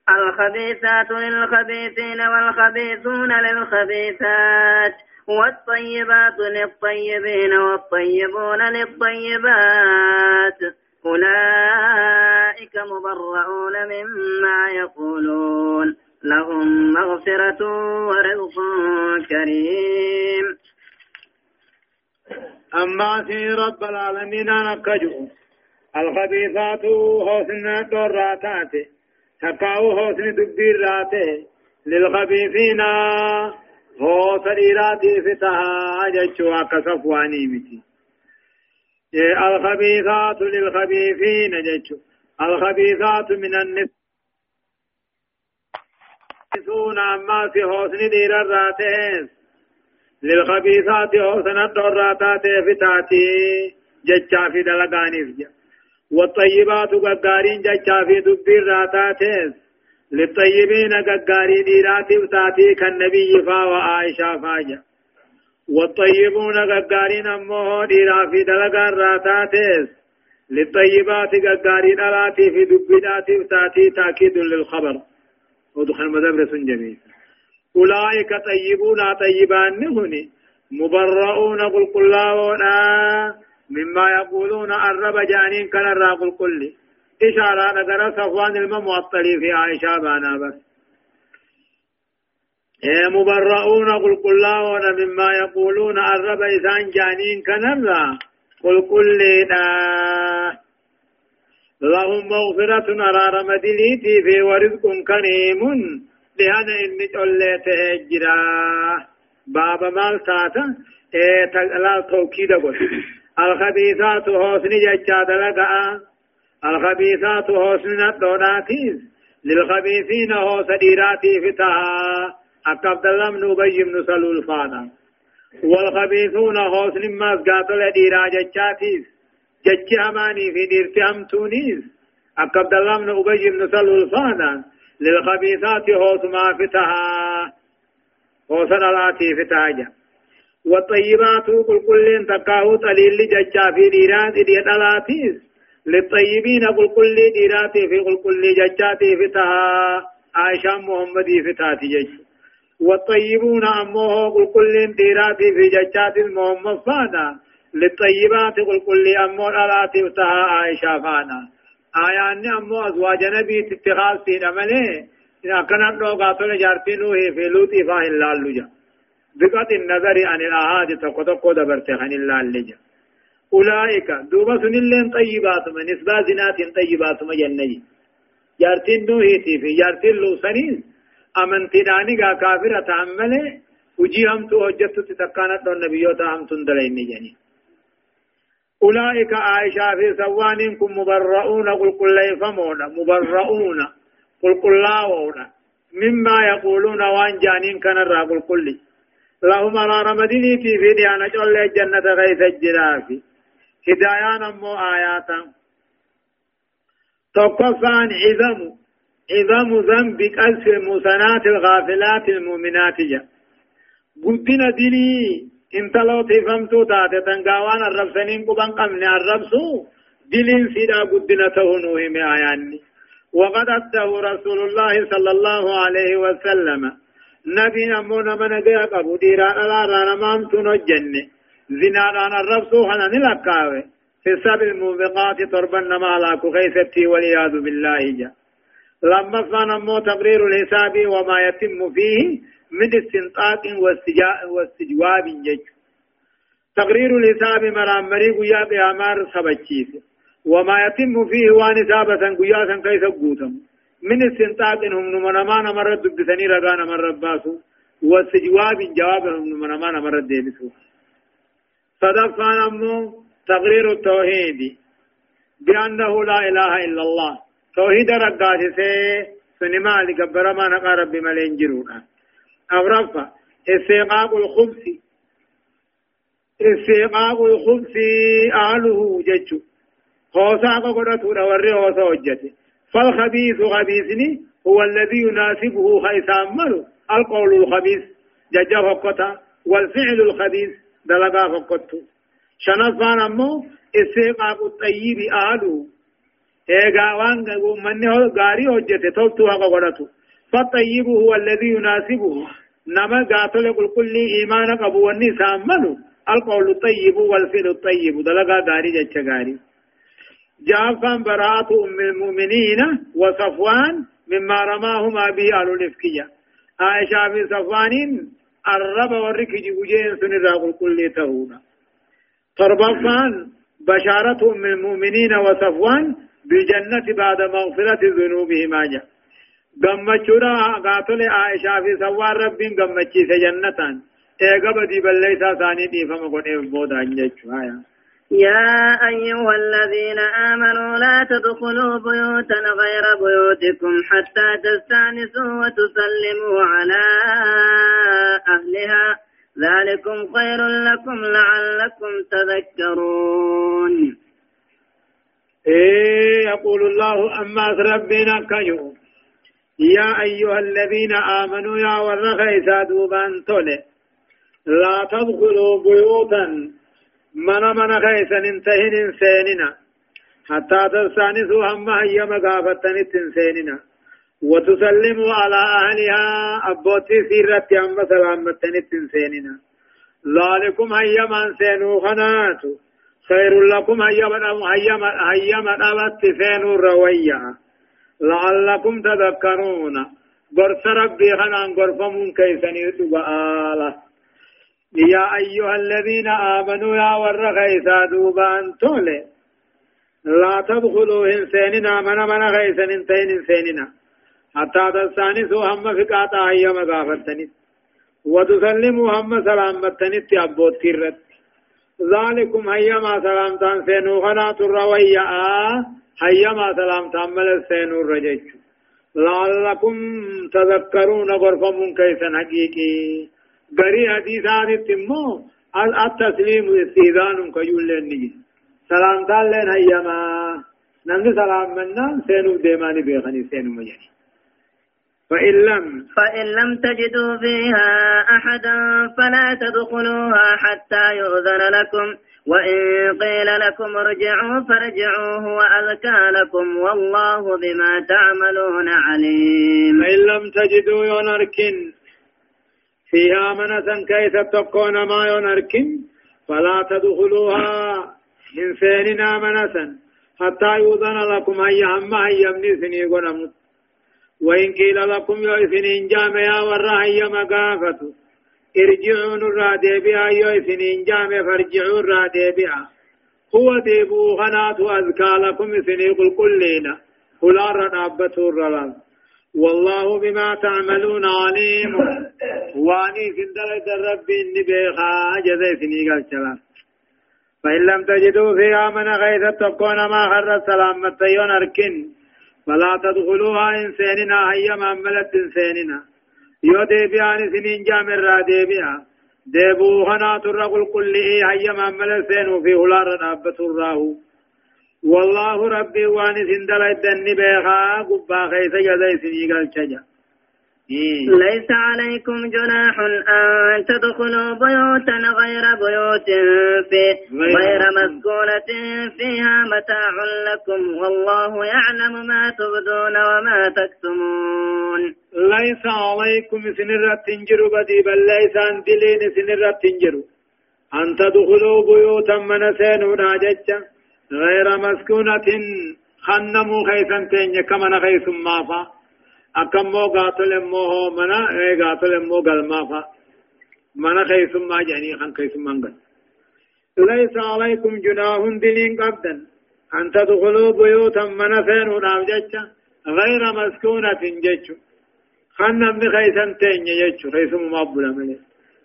الخبيثات للخبيثين والخبيثون للخبيثات والطيبات للطيبين والطيبون للطيبات. أولئك مبرؤون مما يقولون. لهم مغفرة ورزق كريم. أما في رب العالمين نكجو الخبيثات حسن الدراتات. تقاو حسن دبير راته للخبيثين هو سريرات فتها جتشوا كصفواني متي الخبيثات للخبيثين جتشو الخبيثات من النساء أما في حسن دير الراتين. للخبيثات حسن الدراتات فتاتي ججا في دلقانيف والطيبات ققارين ججا في دبير راتاتيس للطيبين ققارين ديرات فتاتي كالنبي فا وعائشة فاجا. والطيبون ققارين أمه ديرا في دلقان راتاتيس للطيبات ققارين ألاتي في دبيرات فتاتي تأكيد للخبر. ودخل مدبرة جميل. أولئك طيبون طيبان هني مبرؤون قل قلاونا مما يقولون الرب جانين كان الراقل كل إشارة نقرأ صفوان المموطلي في عائشة بانا بس. إيه مبرؤون قل قلاونا مما يقولون الرب إذان جانين كان الراقل قل كل لهم مغفرة أرار مدليتي في ورزق كريم لهذا إني توليت هجرا. بابا مال ساتا إيه تقلال توكيد قل. الخبيثات حسن ججاد لقاء الخبيثات حسن الدوناتيز للخبيثين هو سديراتي فتها أكبد الله من أبي بن سلول فانا. والخبيثون حسن ما سقاط لديرا ججاتيز جج هماني في ديرتهم تونيز أكبد الله من أبي بن سلول فانا للخبيثات هوس ما فتها هوسن الاتي فتاجا والطيبات قل كل تقاه تليل ججا في ديرات دي دلاتيس للطيبين قل كل ديرات في قل كل ججاتي فتها عائشة محمد فتاتي جج والطيبون أمه قل كل ديرات في ججات محمد فانا للطيبات قل كل أمه الاتي فتها عائشة فانا. آيان أمو أزواج نبي تتخاذ سين أمله إن كان نو قاتل جارتي نوه في لوتي فاه الله لجا. بقت النظر عن الآهاد تقو دبرت عن الله لجا. أولئك دوبا سنلين طيبات من نسبة زنات طيبات ما جنجي جارتي نوه في جارتي لوسنين أمنتي داني كافرة تعمله وجي هم تو حجت تتكانت النبيوتا هم تندلين جنين أولئك عائشة في سوان كم مبرؤون قل قل يفهمون مبرؤون قل قل لاوون مما يقولون وان جانين كان الرا قل لهم على رمديني في في ديانا جل الجنة غيث الجرافي هدايان أمو آياتا. تقفان عظم عظم ذنب ألف المسنات الغافلات المؤمنات جا. قدنا ديني انتلو تفهمتو تاتي تنقاوان الربسنين قبان قمني الربسو دلين سيدا قدنا تهنوه آياني وقد أداه رسول الله صلى الله عليه وسلم نبي نمونا من ديا قبو ديران لا رانا مامتون الجنة زنان الربسو هنا نلقاوه في سبب الموبقات تربا نما لا كخيستي والعياذ بالله جا لما فنمو تقرير الحساب وما يتم فيه من استنطاق واستجواب جج تقرير الحساب مرامري قيا بأمار سبچيس وما يتم فيه وان إصابة قيا كيف قوتم من استنطاق هم نمنا نمر دبسني رغا نمر رباسو واستجواب جواب هم نمنا نمر ديبسو صدفان أمو تقرير التوحيد بأنه لا إله إلا الله توحيد رقات سي سنما لقبر ما نقى ربي ملين جرونا أغرفة استيقاق الخبث. استيقاق الخبث أهله ججو. خوصا قدرته ورّي خوصا وجته. فالخبيث خبيثني هو الذي يناسبه خيسان ملو. القول الخبيث ججا فقطا والفعل الخبيث دلقا فقطه شنفان أمو استيقاق الطيب أهله. ايغا وان من غاري هجته توتو حق قدرته فالطيب هو الذي يناسبه. نما قاتل قل كل إيمان قبو والنساء منه القول الطيب والفعل الطيب. دلقا غاري جتش غاري جافا براءة أم المؤمنين وصفوان مما رماهما به أهل الإفكية. عائشة بن صفوان الرب والركج وجين سنرا قل كل تهونا. تربفان بشارة أم المؤمنين وصفوان بالجنة بعد مغفرة ذنوبهما جاء gammachudha gaatole Aishaa fi sawwaan rabbiin gammachiise jannatan eega badii balleessaa isaanii dhiifama godheef boodaan jechuudha. يا أيها الذين آمنوا لا تدخلوا بيوتا غير بيوتكم حتى تستأنسوا وتسلموا على أهلها ذلكم خير لكم لعلكم تذكرون إيه يقول الله أما ربنا كيوم يا أيها الذين آمنوا يا ورغيسا دوبان تولي. لا تدخلوا بيوتا من من غيسا انتهن انساننا. حتى تستأنسوا هم هي مقافتن انساننا. وتسلموا على أهلها أبوتي سيرت أم سلامتن انساننا. ذلكم هيا من سينو خناتو. خير لكم هيا من أبت سينو رويا. لعلكم تذكرون. قرص ربي خنان قرفمون كيسني دبآلة يا أيها الذين آمنوا يا ورغيسا دوبان تولي لا تدخلوا إنساننا من من غيسا إنتين إنساننا. حتى تستانسوا هم فقاتا هيا مغافتني وتسلموا هم سلامتني تيابوت كرت ذلكم هيا ما سلامتان سينو خنات الرويا حيما سلام تعمل السين الرجج لعلكم تذكرون غرفم كيسا حقيقي بري حديثات تمو التسليم استيذان كيول لنجي سلام تعالى حيما نمد سلام منا سينو ديماني بيخني سينو مجاني فإن لم فإن لم تجدوا فيها أحدا فلا تدخلوها حتى يؤذن لكم وإن قيل لكم ارجعوا فارجعوا هو أذكى لكم والله بما تعملون عليم. فإن لم تجدوا ينركن فيها منسا كيف تكون ما ينركن فلا تدخلوها من سيننا منسا حتى يوضن لكم هيا هم هيا من سني قنمت وإن قيل لكم يا سنين جامعا ورا هيا مقافته ارجعوا نرى ديبئا يوسنين جامع فارجعوا نرى ديبئا هو ديبو خنات أذكى لكم سني قل كلنا هلا رنابته الرلال والله بما تعملون عليم واني سندلة الرب إني بيخا جزي سني قال شلال فإن لم تجدوا فيها من غيث تكون ما خر السلامة يون أركن فلا تدخلوها إنساننا هيا مملت إنساننا يو ديبيان سنين جامر را ديبيا ديبو خنا ترقل كل إيه هيا ممل سينو في هلار نابت الراهو والله ربي واني سندل الدن بيخا قبا خيس جزي سنيق الشجا ليس عليكم جناح أن تدخلوا بيوتا غير بيوت في غير مسكونة. فيها متاع لكم والله يعلم ما تبدون وما تكتمون. ليس عليكم سنرة تنجر بدي بل ليس عن دلين سنرة تنجر. أن تدخلوا بيوتا من سينونا ججا غير مسكونة خنموا خيسا تنجا كمن خيس مافا أكمو قاتل مو منا إيه قاتل مو قلما فا. منا خيسم ما جاني خان خيسم من ليس عليكم جناح دلين قبدا أن تدخلوا بيوتا من فين ونام جتشا غير مسكونة جتشو خان نمني خيسن تين جتشو خيسم ما بلا ملي.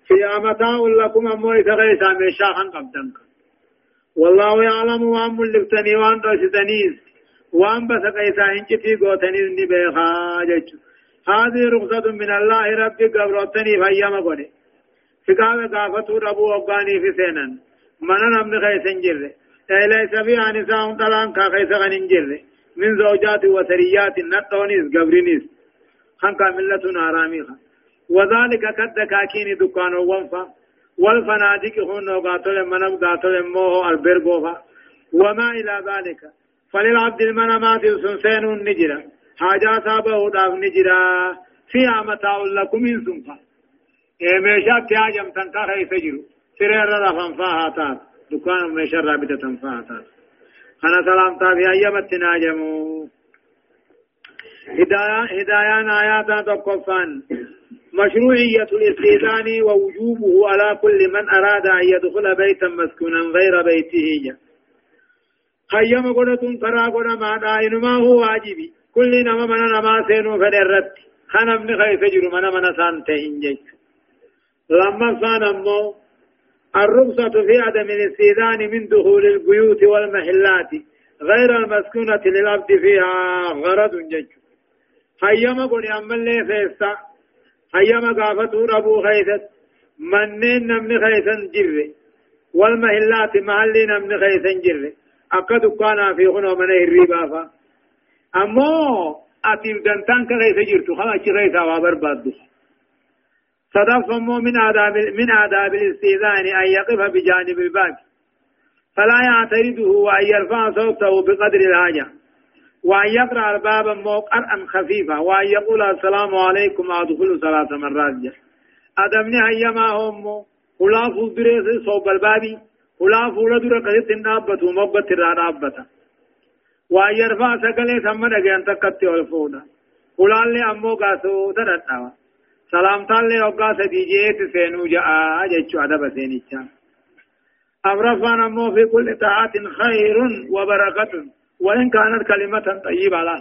في أمتاع لكم أمو إذا خيسا ميشا خان قبدا والله يعلم وان ملفتني وأن رشدنيس وان بس قيسا هنجتي قوتنيس نبيخا جج هذه رخصة من الله ربي قبرتني فيما قولي فقام قافتو ربو وقاني في سينا من نمن خيسا جره ليس فيها نساء طلان كا خيسا غنين جره من زوجات وسريات نطونيس قبرنيس خنقا ملة آراميخا وذلك قد كاكين دكان وانفا والفنادق هن قاتل منم قاتل موه البرغوفا وما إلى ذلك فللعبد المنامات سنسين نجرا. حاجة سابه داف نجرا. فيها متاع لكم من سنفا. ميشا تياجم تنكا خيس جرو سرير رفن فاها تات دكان ميشا رابطة تنفاها تات أنا سلام تابي أيام تناجمو هدايا هدايا آيات تقفان. مشروعية الاستئذان ووجوبه على كل من أراد أن يدخل بيتا مسكونا غير بيته. خيام قدتون ترى قد ما دائن ما هو واجبي كل نما من نما سينو فدرت خنا من خيف جرو من من سانته إنجيك لما صان أمو الرخصة في عدم الاستئذان من دخول البيوت والمحلات غير المسكونة للعبد فيها غرض جج خيام قد أمال لي فيستا هيما قافتو ربو خيثت منين نمن خيثن جر والمهلات محلي نمن خيثن جر في غنو من الربا فا أمو أتيب دنتان كغيث جرتو خلا چي غيثا وابر بادو صدف مو من آداب من آداب الاستئذان أن يقف بجانب الباب فلا يعترضه وأن يرفع صوته بقدر الحاجة وأن يقرأ الباب قرأا خفيفا وأن يقول السلام عليكم أدخل ثلاث مرات أدمني هيما هم خلاف دريس صوب البابي خلاف ولدر قدت النابة ومبت الرابة وأن يرفع سقلي ثم نجان تكتي والفودا خلال لي أمو قاسو تدتاوا سلام تالي وقاس ديجيت سينو جاء جيتشو أدب سينيچا أمرفان أمو في كل طاعة خير وبركة وإن كانت كلمة طيبة لا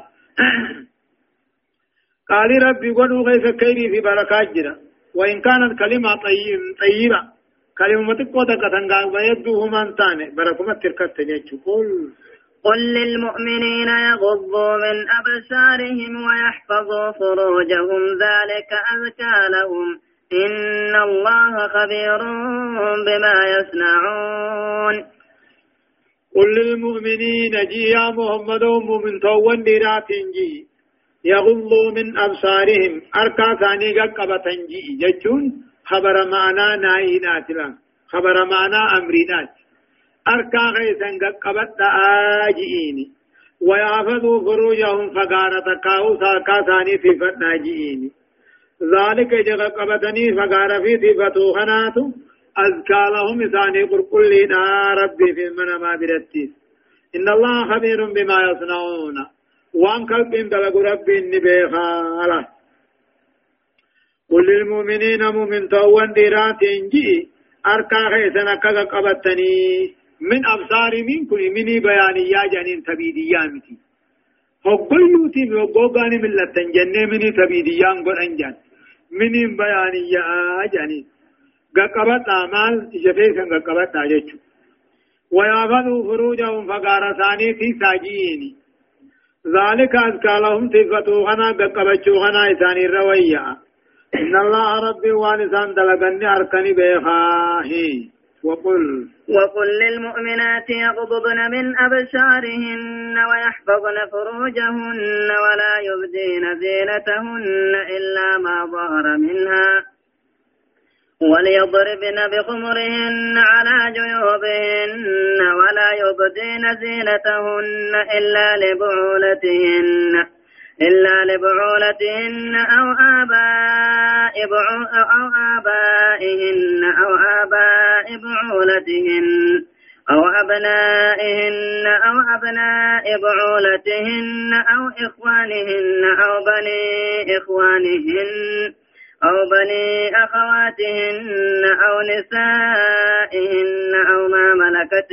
قال ربي قدو غيث كيري في بركات جرا وإن كانت كلمة طيب طيبة كلمة تقوى كتنغا ويبدو من تاني. بركمة تركت تجيش قل. قل للمؤمنين يغضوا من أبصارهم ويحفظوا فروجهم. ذلك أزكى لهم إن الله خبير بما يصنعون. قل للمؤمنين جي يا محمد مؤمن توان ديرات جي. يغضوا من أبصارهم. أركا ثاني قبة جي. جتون خبر معنا نائنات لا خبر معنا أمرينات أركا غيثا قبة آجئيني ويحفظوا فروجهم فقارة كاو ساكا ثاني في فتناجئيني ذلك جغ قبتني فقار في فتوخناتو أزكى لهم إساني قرقل لنا ربي في من ما برتيس إن الله خبير بما يصنعون وان قلب دلق ربي النبيخا قل للمؤمنين مؤمن توان ديرات انجي أركا خيسنا كذا قبتني. من أبصار منكم مني بيانيا جانين تبيديا متي هقل يوتي وقوغاني من لتن جنة مني تبيديا قل أنجان مني بيانيا جانين قبت أعمال جفيسا قبت أجتشو. ويأخذوا فروجهم فقار ثاني في ساجيني. ذلك أذكى لهم تفتو خنا قبتشو خنا إساني الروية إن الله ربي وانسان دلقني أركني بيخاهي. وقل. وقل للمؤمنات يغضضن من أبشارهن ويحفظن فروجهن ولا يبدين زينتهن إلا ما ظهر منها. وليضربن بخمرهن على جيوبهن ولا يبدين زينتهن إلا لبعولتهن. إلا لبعولتهن أو آباء أو آبائهن أو آباء بعولتهن أو أبنائهن أو أبناء بعولتهن أو إخوانهن أو بني إخوانهن أو بني أخواتهن أو نسائهن أو ما ملكت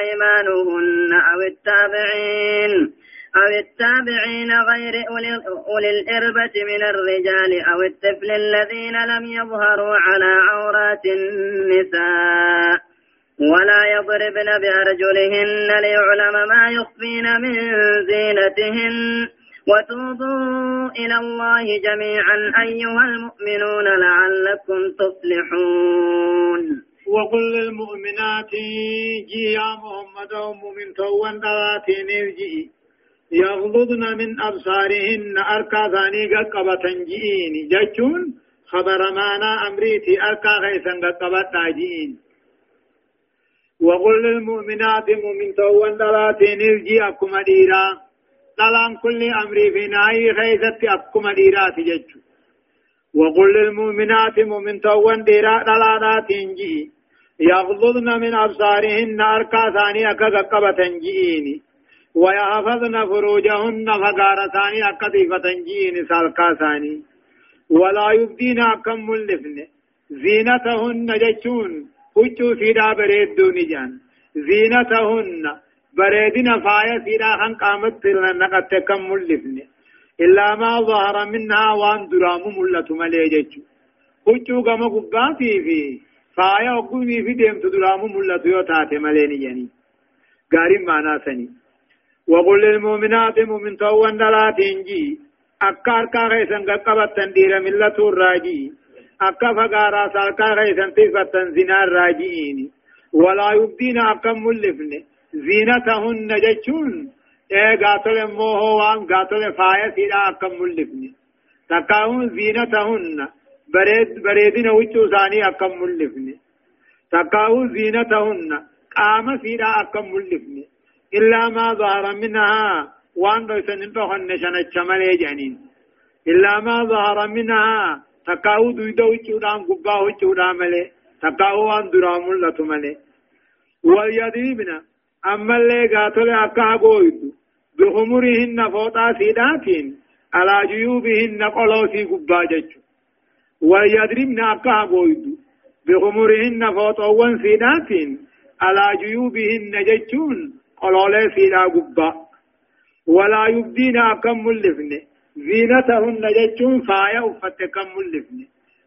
أيمانهن أو التابعين أو التابعين غير أولي الإربة من الرجال أو الطفل الذين لم يظهروا على عورات النساء ولا يضربن بأرجلهن ليعلم ما يخفين من زينتهن. وتوبوا إلى الله جميعا أيها المؤمنون لعلكم تفلحون. وقل للمؤمنات جي يا محمد ومؤمن توان دواتين الجئي يغضضن من أبصارهن أركا ثاني قبة جئين. ججون خبر مانا أمريتي أركا غيثا قبة جئين. وقل للمؤمنات مؤمن توان دواتين الجئي أكما ديرا. طلان كل أمر في نهاية خيزت أكم ديرات ججو وقل للمؤمنات مؤمن توان ديرا طلانات جي يغضضن من أبصارهن أركا ثاني أكا قبة جئيني ويحفظن فروجهن فقار ثاني أكا ضيفة جئيني سالكا ثاني ولا يبدين أكم ملفن. زينتهن ججون وچو سيدا بريدو نجان. زينتهن بريدنا فايا سيدا خان قامت نقت كم ملفن. إلا ما ظهر منها وان درام ملت مليجج قچو قم قباتي في فايا وقومي في ديم تدرام ملت يوتات مليني يعني قارم معنا سني. وقل للمؤمنات مؤمن توان دلاتين جي أكا أركا غيسن قبت تندير ملة الراجي. أكا زنا الراجيين. ولا يبدين أكا ملفن. زينتهن جچون. اے غاتل موه وان غاتل فايا سيدا اكم ملفني تکاون زينتهن بريد بريدين وچو ملفني تکاون زينتهن قام إلا ما ظهر منها. وأن دو سنن تو هن شن چملي جانين إلا ما ظهر منها. تکاو دويدو وچو دام غبا وچو دامله تکاو وان درامل لتمله واليديبنا. أما اللي قاتل أكا قويد بخمرهن فوطا سيداتين. على جيوبهن قلوسي قباجج ويدرمن أكا قويد بخمرهن فوطا سيداتين. على جيوبهن ججون. قلولي سيدا قبا ولا يبدين أكم ملفن زينتهن ججون فايا أفت كم ملفن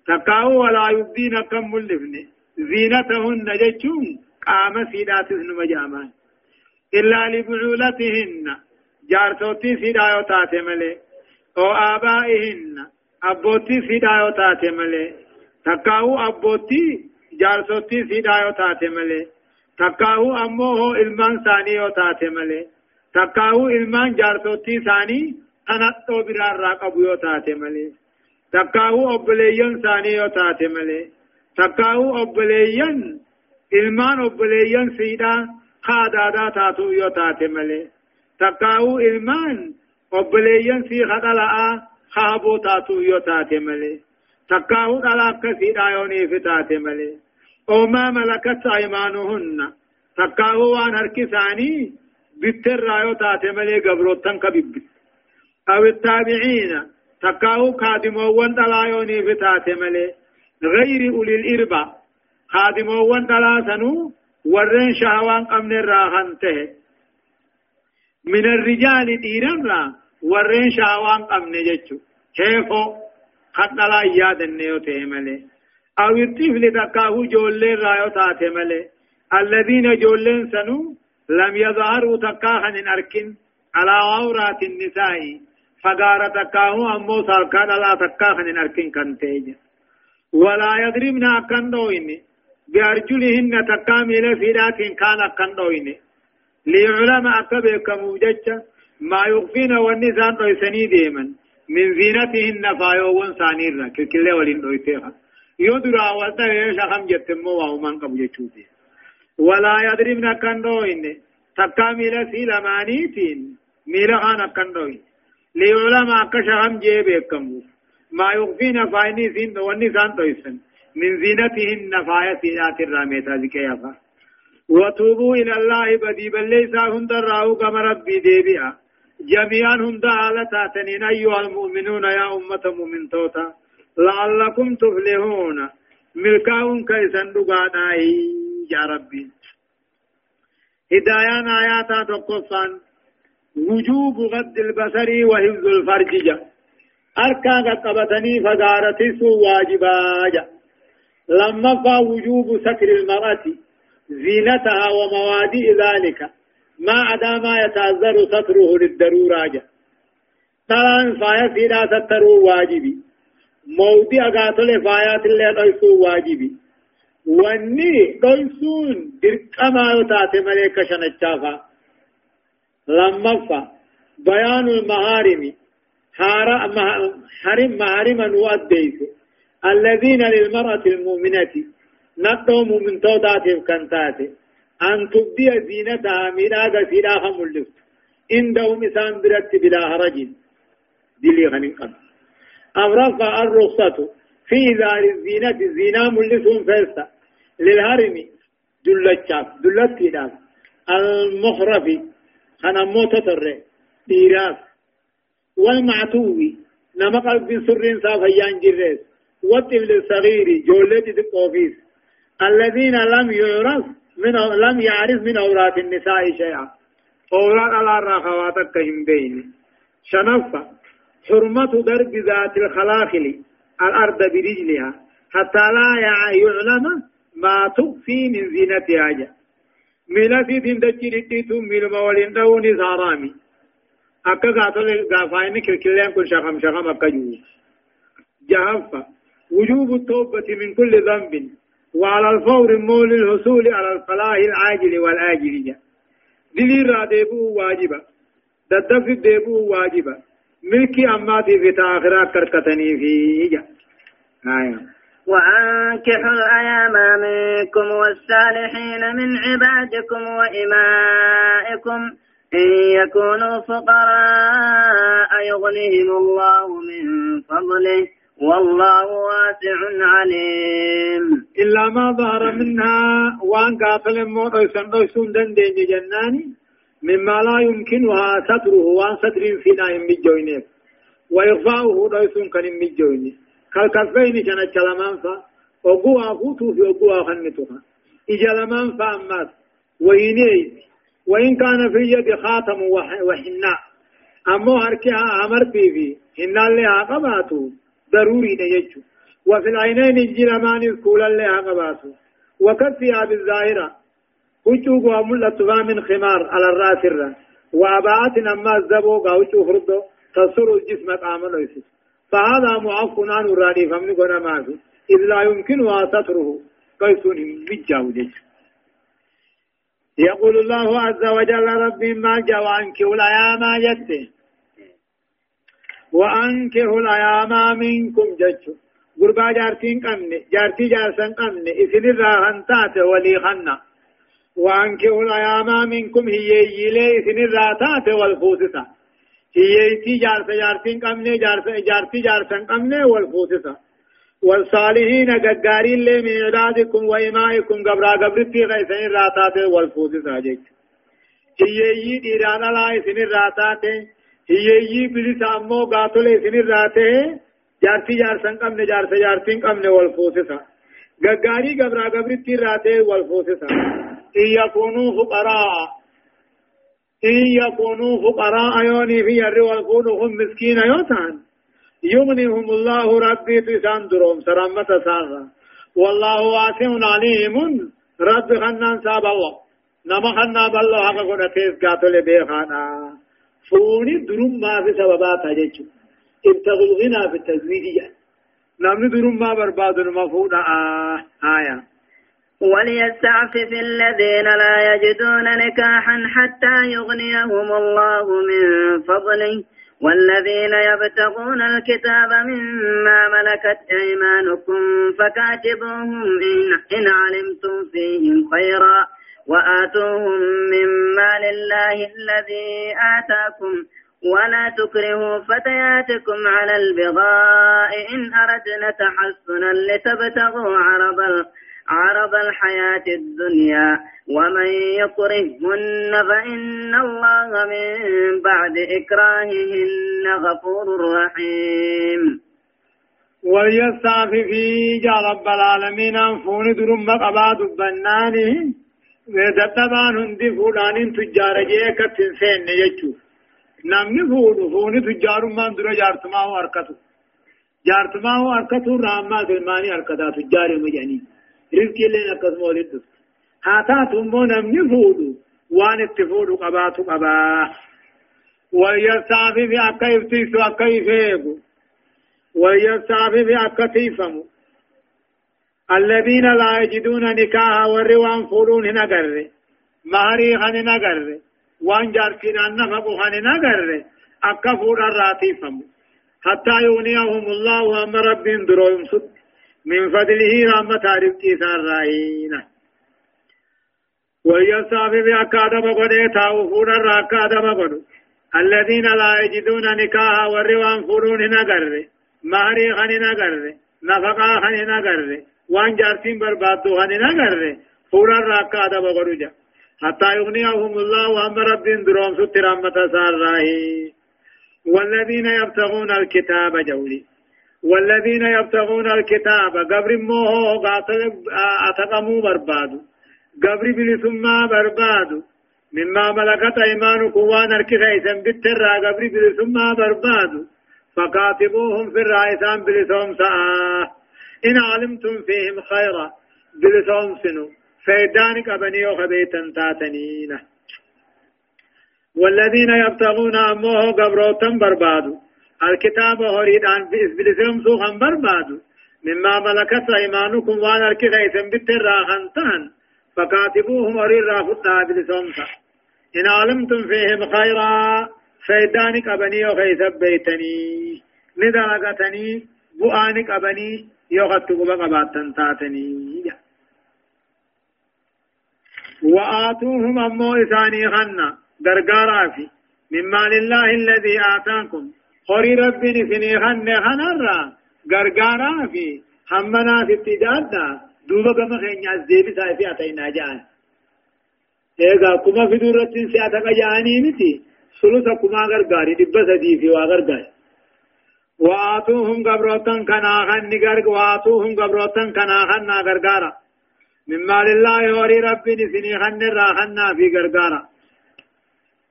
تكاو ولا يبدين كم ملفن زينتهن ججون قام سيدات نمجامان إلا لبعولتهن جارتوتي سيدايو تاتي ملي أو آبائهن أبوتي سيدايو تاتي ملي تكاو أبوتي جارتوتي سيدايو تاتي ملي تكاو أموه إلمان ثانيو تاتي ملي تكاو إلمان جارتوتي ثاني تنطو برار راقبو يو تاتي ملي تكاو أبليين ثانيو تاتي ملي تكاو أبليين إلمان أبليين سيدا خادادا تاتو يو تاتي ملي تقاو إلمان وبليين في خدلاء خابو تاتو يو تاتي ملي تقاو دلاك كسي دايوني في تاتي ملي وما ملكت أيمانهن. تقاو وان هركساني بتر رايو تاتي ملي قبروتن كبب أو التابعين تقاو خادمو وان دلايوني في تاتي ملي. غير أولي الإربا. خادمو وان دلاسنو ورين شهوان قمن الراهن ته. من الرجال ديرنا ورين شهوان قمن جچو. كيفو خط لا ياد النيو تهمله أو الطفل تكاهو جولين رايو تاتمله الذين جولين سنو لم يظهروا تكاهن أركن على عورات النساء فقار تكاهو أمو سالكان لا تكاهن أركن كنتيج ولا يضربنا كندوين بأرجلهن تكامل فيدات كان كندوين ليعلم أكبك موججة ما يخفين والنسان رويسني ديما من زينتهن فايوون سانيرا كل ولين رويتها يدرى وطا شخم جتمو وهمان قبو جتشوتي ولا يضربن كندوين تكامل سيلمانيتين ميلغان كندوين ليعلم أكشخم جيبكم ما يخفين فايني سين والنسان رويسن من زينتهن فايتيات الراميتا ذكيافا وتوبوا إلى الله بدي بل ليس هند الراو كما ربي ديبئا جميعا هند آلتا تنين أيها المؤمنون يا أمة مؤمن توتا لعلكم تفلحون. ملكاون كيسن دقاناي يا ربي. هدايان آياتا تقفان وجوب غض البصر وحفظ الفرج جا. أركا قبتني فقارتي سو واجبا جا. لما فا وجوب ستر المرأة زينتها وموادئ ذلك. ما عدا ما يتعذر ستره للضرورة جا. طبعا فايا سيدا ستروا واجبي. موضع قاتل فايات اللي رئيسوا واجبي واني رئيسون درقما يتاتي مليكة شنچافا لما فا بيان المهارم حرم محارما وأديس الذين للمرأة المؤمنة نقوم من توداتهم كنتاتي أن تبدي زينتها ميراغا سيراها ملفت عندهم إسان بلا هرج غنين أمرفع الرخصة. في ذار الزينة الزينة ملفون فيستا. للهرم دلتشاف دلت المخرف خنا موتة الرئ ديراس والمعتوي نما قلب سرين سافيان جريس والطفل الصغير جولة القوفيس الذين لم يعرف من لم يعرف من أورات النساء شيئا. أورات على الرخوات كهم بين شنفة. حرمة درب ذات الخلاخل الأرض برجلها حتى لا يعلم ما تخفي من زينتها. جاء ميلاتي تندجي رتيتو ميل مولين دوني سارامي أكا قاتل قافاين كلكلين كل شخم شخم أكا جو جهفة. وجوب التوبة من كل ذنب. وعلى الفور مول الحصول على الفلاح العاجل والآجل. جا. دلي را ديبو واجبا ددف ديبو واجبا ملكي أماتي في تآخرات كركتني في آية وأنكحوا الأيام منكم والصالحين من عبادكم وإمائكم. إن يكونوا فقراء يغنيهم الله من فضله. والله واسع عليم. إلا ما ظهر منها وأن قاتل الموت ويسن دندين جناني. مما لا يمكنها ستره وان ستر فينا يمجوينيك وإخفاؤه رئيسون كان يمجوينيك كالكفين جنة جلمان فا وقوها فوتو في وقوها خنتها إجلمان فا أمات وينيت وإن كان في يد خاتم وحناء أمو هركها أمر بيبي حناء اللي عقباتو ضروري نيجو. وفي العينين الجلمان الكولا اللي عقباتو وكفيها بالظاهرة وجوه وملة من خمار على الرأس الرأس وأباءة أما الزبو قاوشو فردو تصر الجسم قامل ويسس فهذا معف عن الرادي فمن قنا ما في إذ لا يمكنها ستره قيسون بجاو يقول الله عز وجل ربي ما جاء وأنكه الأيام جت وأنكه الأيام منكم جت غربا جارتين قمني جارتي جارسن قمني. إذن الراهن تات ولي خنا. وأنكه الأيام منكم هي يلي إذن الراتات والفوسطة هيتي جارس جارتين قمني جارس جارتي جارسن قمني والفوسسا والصالحين غغاري اللي من عبادكم وإمائكم قبرا قبرتي غيثين راتات والفوسسا جيك هيي ديرانا لا سن راتات هيي بلس أمو قاتل سن راته جارتي جارسن قمني جارس جارتين قمني والفوسسا غغاري قبرا قبرتي راته والفوسسا إن يكونوا فقراء إن يكونوا فقراء يوني في الر ويكونوا مسكين يوتان يغنيهم الله ربي تسان دروم سرمة سارة والله واسع عليم رب خنان ساب الله نما خنا بالله حقا قد تيز قاتل بيخانا فوني دروم ما في سببات هجيشو ابتغوا الغنى في التزويد نمني دروم ما برباد المفهوم آه آية وليستعفف الذين لا يجدون نكاحا حتى يغنيهم الله من فضله. والذين يبتغون الكتاب مما ملكت أيمانكم فكاتبوهم إن, إن علمتم فيهم خيرا. وآتوهم مما لله الذي آتاكم ولا تكرهوا فتياتكم على البغاء إن أردنا تحسنا لتبتغوا عرض عرض الحياة الدنيا ومن يكرههن فإن الله من بعد إكراههن غفور رحيم. وليستعفف جاء رب العالمين أنفون درم قباد بنانه ودتبان هندي فولان تجار جيك تنسين يجو فون تجار من در جارتما هو أركتو جارتما هو أركتو راما دلماني أركتا تجار مجاني رزق لنا قسم ولد هاتات مو نمني فودو وان اتفودو قباتو قبا ويستعفي في أكيف تيسو أكيف يبو ويستعفي في أكتيفمو الذين لا يجدون نكاها وروان فولون نقر مهري خن نقر وان جارتين النفق خن نقر أكفور الراتيفمو حتى يغنيهم الله أم رب دروهم سد. من فضله رحمة ربكي سارائنا ويصافي بأكادم قد تاو فورا راكادم قد. الذين لا يجدون نكاها والروان فورون نقر مهري خن نقر نفقا خن نقر وان جارتين بربادو خن نقر فورا راكادم قد جا. حتى يغنيهم الله أم رب دروهم سد رحمة سارائنا والذين يبتغون الكتاب جولي. والذين يبتغون الكتاب قبر موه أتقموا بربادو. قبر بلسما بربادو. مما ملكت ايمانكم وان اركخيسا بالترى قبر بلسما بربادو. فقاتبوهم في الرئيسان بلسهم سآه إن علمتم فيهم خيرا بلسهم سنو. فيدانك أبنيو خبيتا تاتنينه والذين يبتغون أمه قبروتا بربادو الكتاب هريد عن بلسهم سوخا بربادو مما ملكت أيمانكم وأنا الكغيثم بالتراخنتان فكاتبوهم هريد رافتا بلسهم إن علمتم فيهم خيرا فيدانك أبني وخيث بيتني. ندرقتني بؤانك أبني يغتق بقباتا تاتني وآتوهم أمو إساني خنا غرغارا في مما لله الذي آتاكم خوري ربي نسني خن خنرا غرغارا في همنا في اتجادا دوبا كما خينيا زيبي سايفي أتينا جان ايغا كما في دورتين سياتا جاني متي سلوسا كما غرغاري دبا سدي في وآتوهم قبروتن كنا خن نغرغ وآتوهم قبروتن كنا خن غرغارا مما لله وري ربي نسني خن را خنا في غرغارا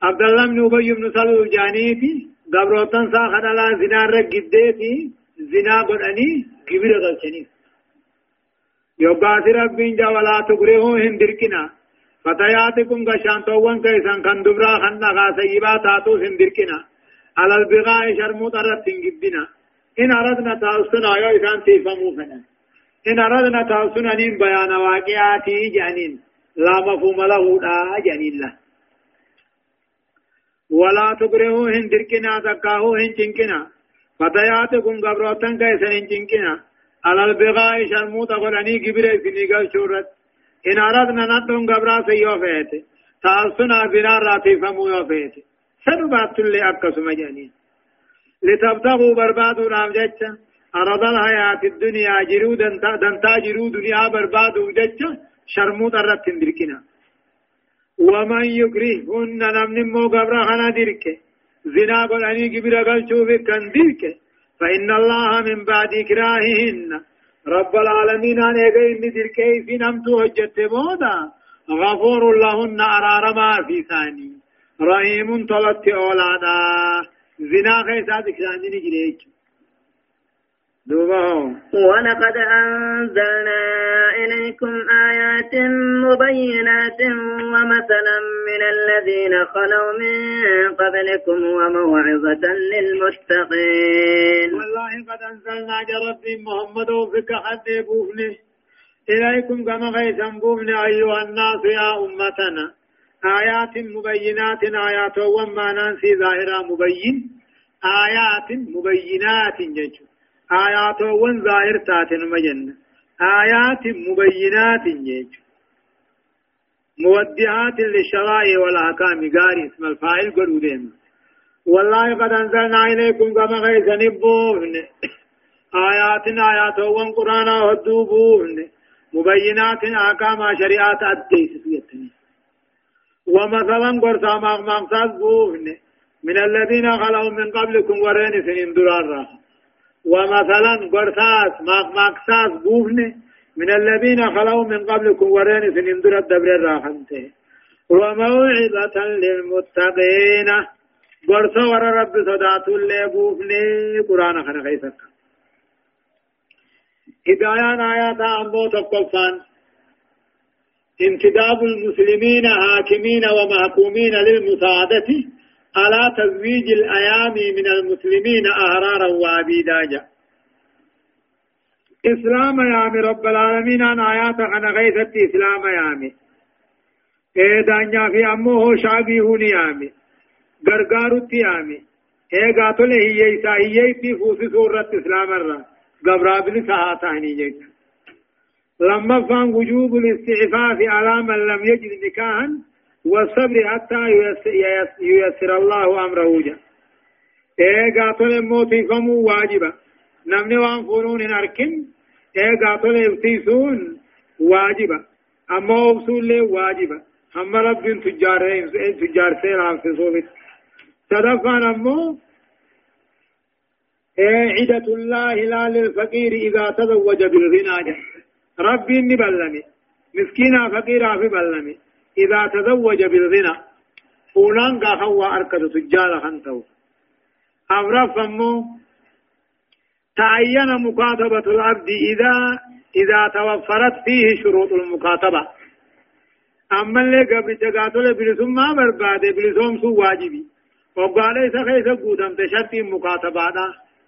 عبد الله بن ابي بن سلول جانيتي غبروتن سا خدلا زنا رغديتي زنا غدني كبير غلچني يوغاث ربين جا ولا تغريه هندركنا فتياتكم غشانتوان كيسان كان دبرا خنا غاسيبا تاتو هندركنا على البغاء شرموت رتين جبنا إن أردنا تاوسنا يا إسان تيفمو فنا إن أردنا تاوسنا نين بيان واقعاتي جانين. لا مفهوم له لا جانين له. ولا تكرهوا هن دركنا تكاهو هن چنكنا فتياتكم قبروتن كيسن هن چنكنا على البغاء شرموت قراني كبير سنيقل شورت. إن أردنا نتهم قبرا سيوفيت تأصنا بنا راتي فمو يوفيت. سنبات اللي أكسو مجانين. لتبتغوا بربادوا رام أرض الحياة الدنيا جرو دنتا, دنتا جرو دنيا بربادوا جتشا شرموت الرتن دركنا ومن يكرهن نمن مو قبر خنا درك. زنا قلني كبير قل شوف كان درك. فإن الله من بعد إكراههن. رب العالمين أن يقين درك في نمتو هجت مودا غفور لهن أرار ما في ثاني. رحيم طلت أولادا. زنا خيسات كسان ولقد أنزلنا إليكم آيات مبينات ومثلا من الذين خلوا من قبلكم وموعظة للمتقين. والله قد أنزلنا جرب محمد وفك حد بوفني. إليكم كما غيثا بوفني أيها الناس يا أمتنا. آيات مبينات آيات وما ننسي ظاهرة مبين. آيات مبينات جيشو آيات وان ظاهر تاتن مجن. آيات مبينات جيج مودعات للشرائع والأحكام. قاري اسم الفاعل قلودين والله قد أنزلنا إليكم كما غيث نبوهن. آيات آيات وان قرآن ودوبوهن مبينات أحكام شريعات أديس سيتني ومثلا قرصا بوهن من الذين خلوا من قبلكم ورين سنين درار ومثلا قرثاس ماق ماقساس بوفني من الذين خلوا من قبلكم ورين سنين در الدبر الراحمته وموعظة للمتقين. قرثا ور رب صدات اللي بوفني. قرآن خنا خيسك هدايان آيات أمو تقفان. انتداب المسلمين حاكمين ومحكومين للمساعدة. على تزويج الأيام من المسلمين أحرارا وعبيدا جاء إسلام يامي رب العالمين أن آيات عن غيثة إسلام يامي. إيه دانيا في أمه شعبي هوني يامي. غرغارو يامي. إيه قاتل هي إيسا هي في فوسي سورة إسلام الرا. قبرا بن سهاتاني جيك لما فان وجوب الاستعفاف على من لم يجد نكاحا والصبر حتى ييسر الله أمره جا. إيه قاتل موتي فمو واجبا. نمني وان فنون أركن إيه قاتل ابتيسون واجبا. أما أبسول لي واجبا. أما رب تجار تجار سيرا في صوبت صدفان أمو إيه عدة الله لا للفقير إذا تزوج بالغنى ربي نبلمي مسكينا فقيرا في بلمي إذا تزوج بالغنى فولان قاخوا أركض تجار خنتو أمرف أمو تعين مكاتبة العبد إذا إذا توفرت فيه شروط المكاتبة. أما اللي قبل تقاتل بلسم ما برباد بلسوم سو واجبي. وقال ليس خيس قودم تشرط مكاتبة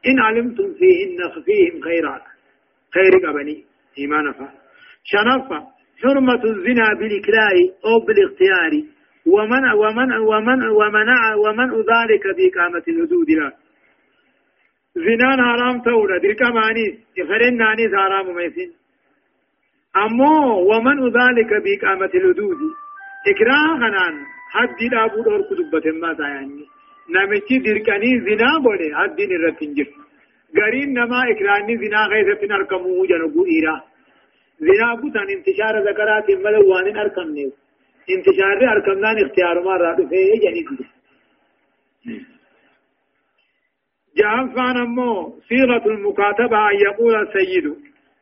إن علمتم فيهن فيهم خيرات. خير قبني إيمان فا شنفا. حرمة الزنا بالإكراه أو بالاختيار ومنع ومن ومن ومنع ومنع ذلك بإقامة الحدود. له زنان حرام تورا دركا مانيس يفرن نانيس حرام ميسين أمو ومن ذلك بإقامة الحدود. إكراه خنان حد دابو دور كتبة ما يعني نمشي دركاني زنا بولي حد دين الرتنجر غرين نما إكراني زنا غيثة نركمو جنبو إيرا. زنا بوتان انتشار ذكرات ملوان أركم نيو. انتشار أركمنان اختيار ما رادو فيه جنيد جهنفان أمو صيغة المكاتبة أن يقول السيد.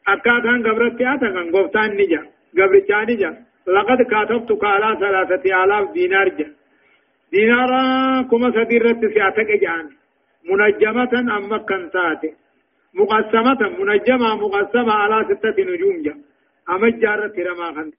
أكادان قبرت أتكن قفتان نجا. قبرتان نجا. لقد كاتبتك على ثلاثة آلاف دينار جا. دينارا كما سديرت سياتك جان. منجمة أما كنتات مقسمة منجمة مقسمة على ستة نجوم جا. أما جارت رما خنت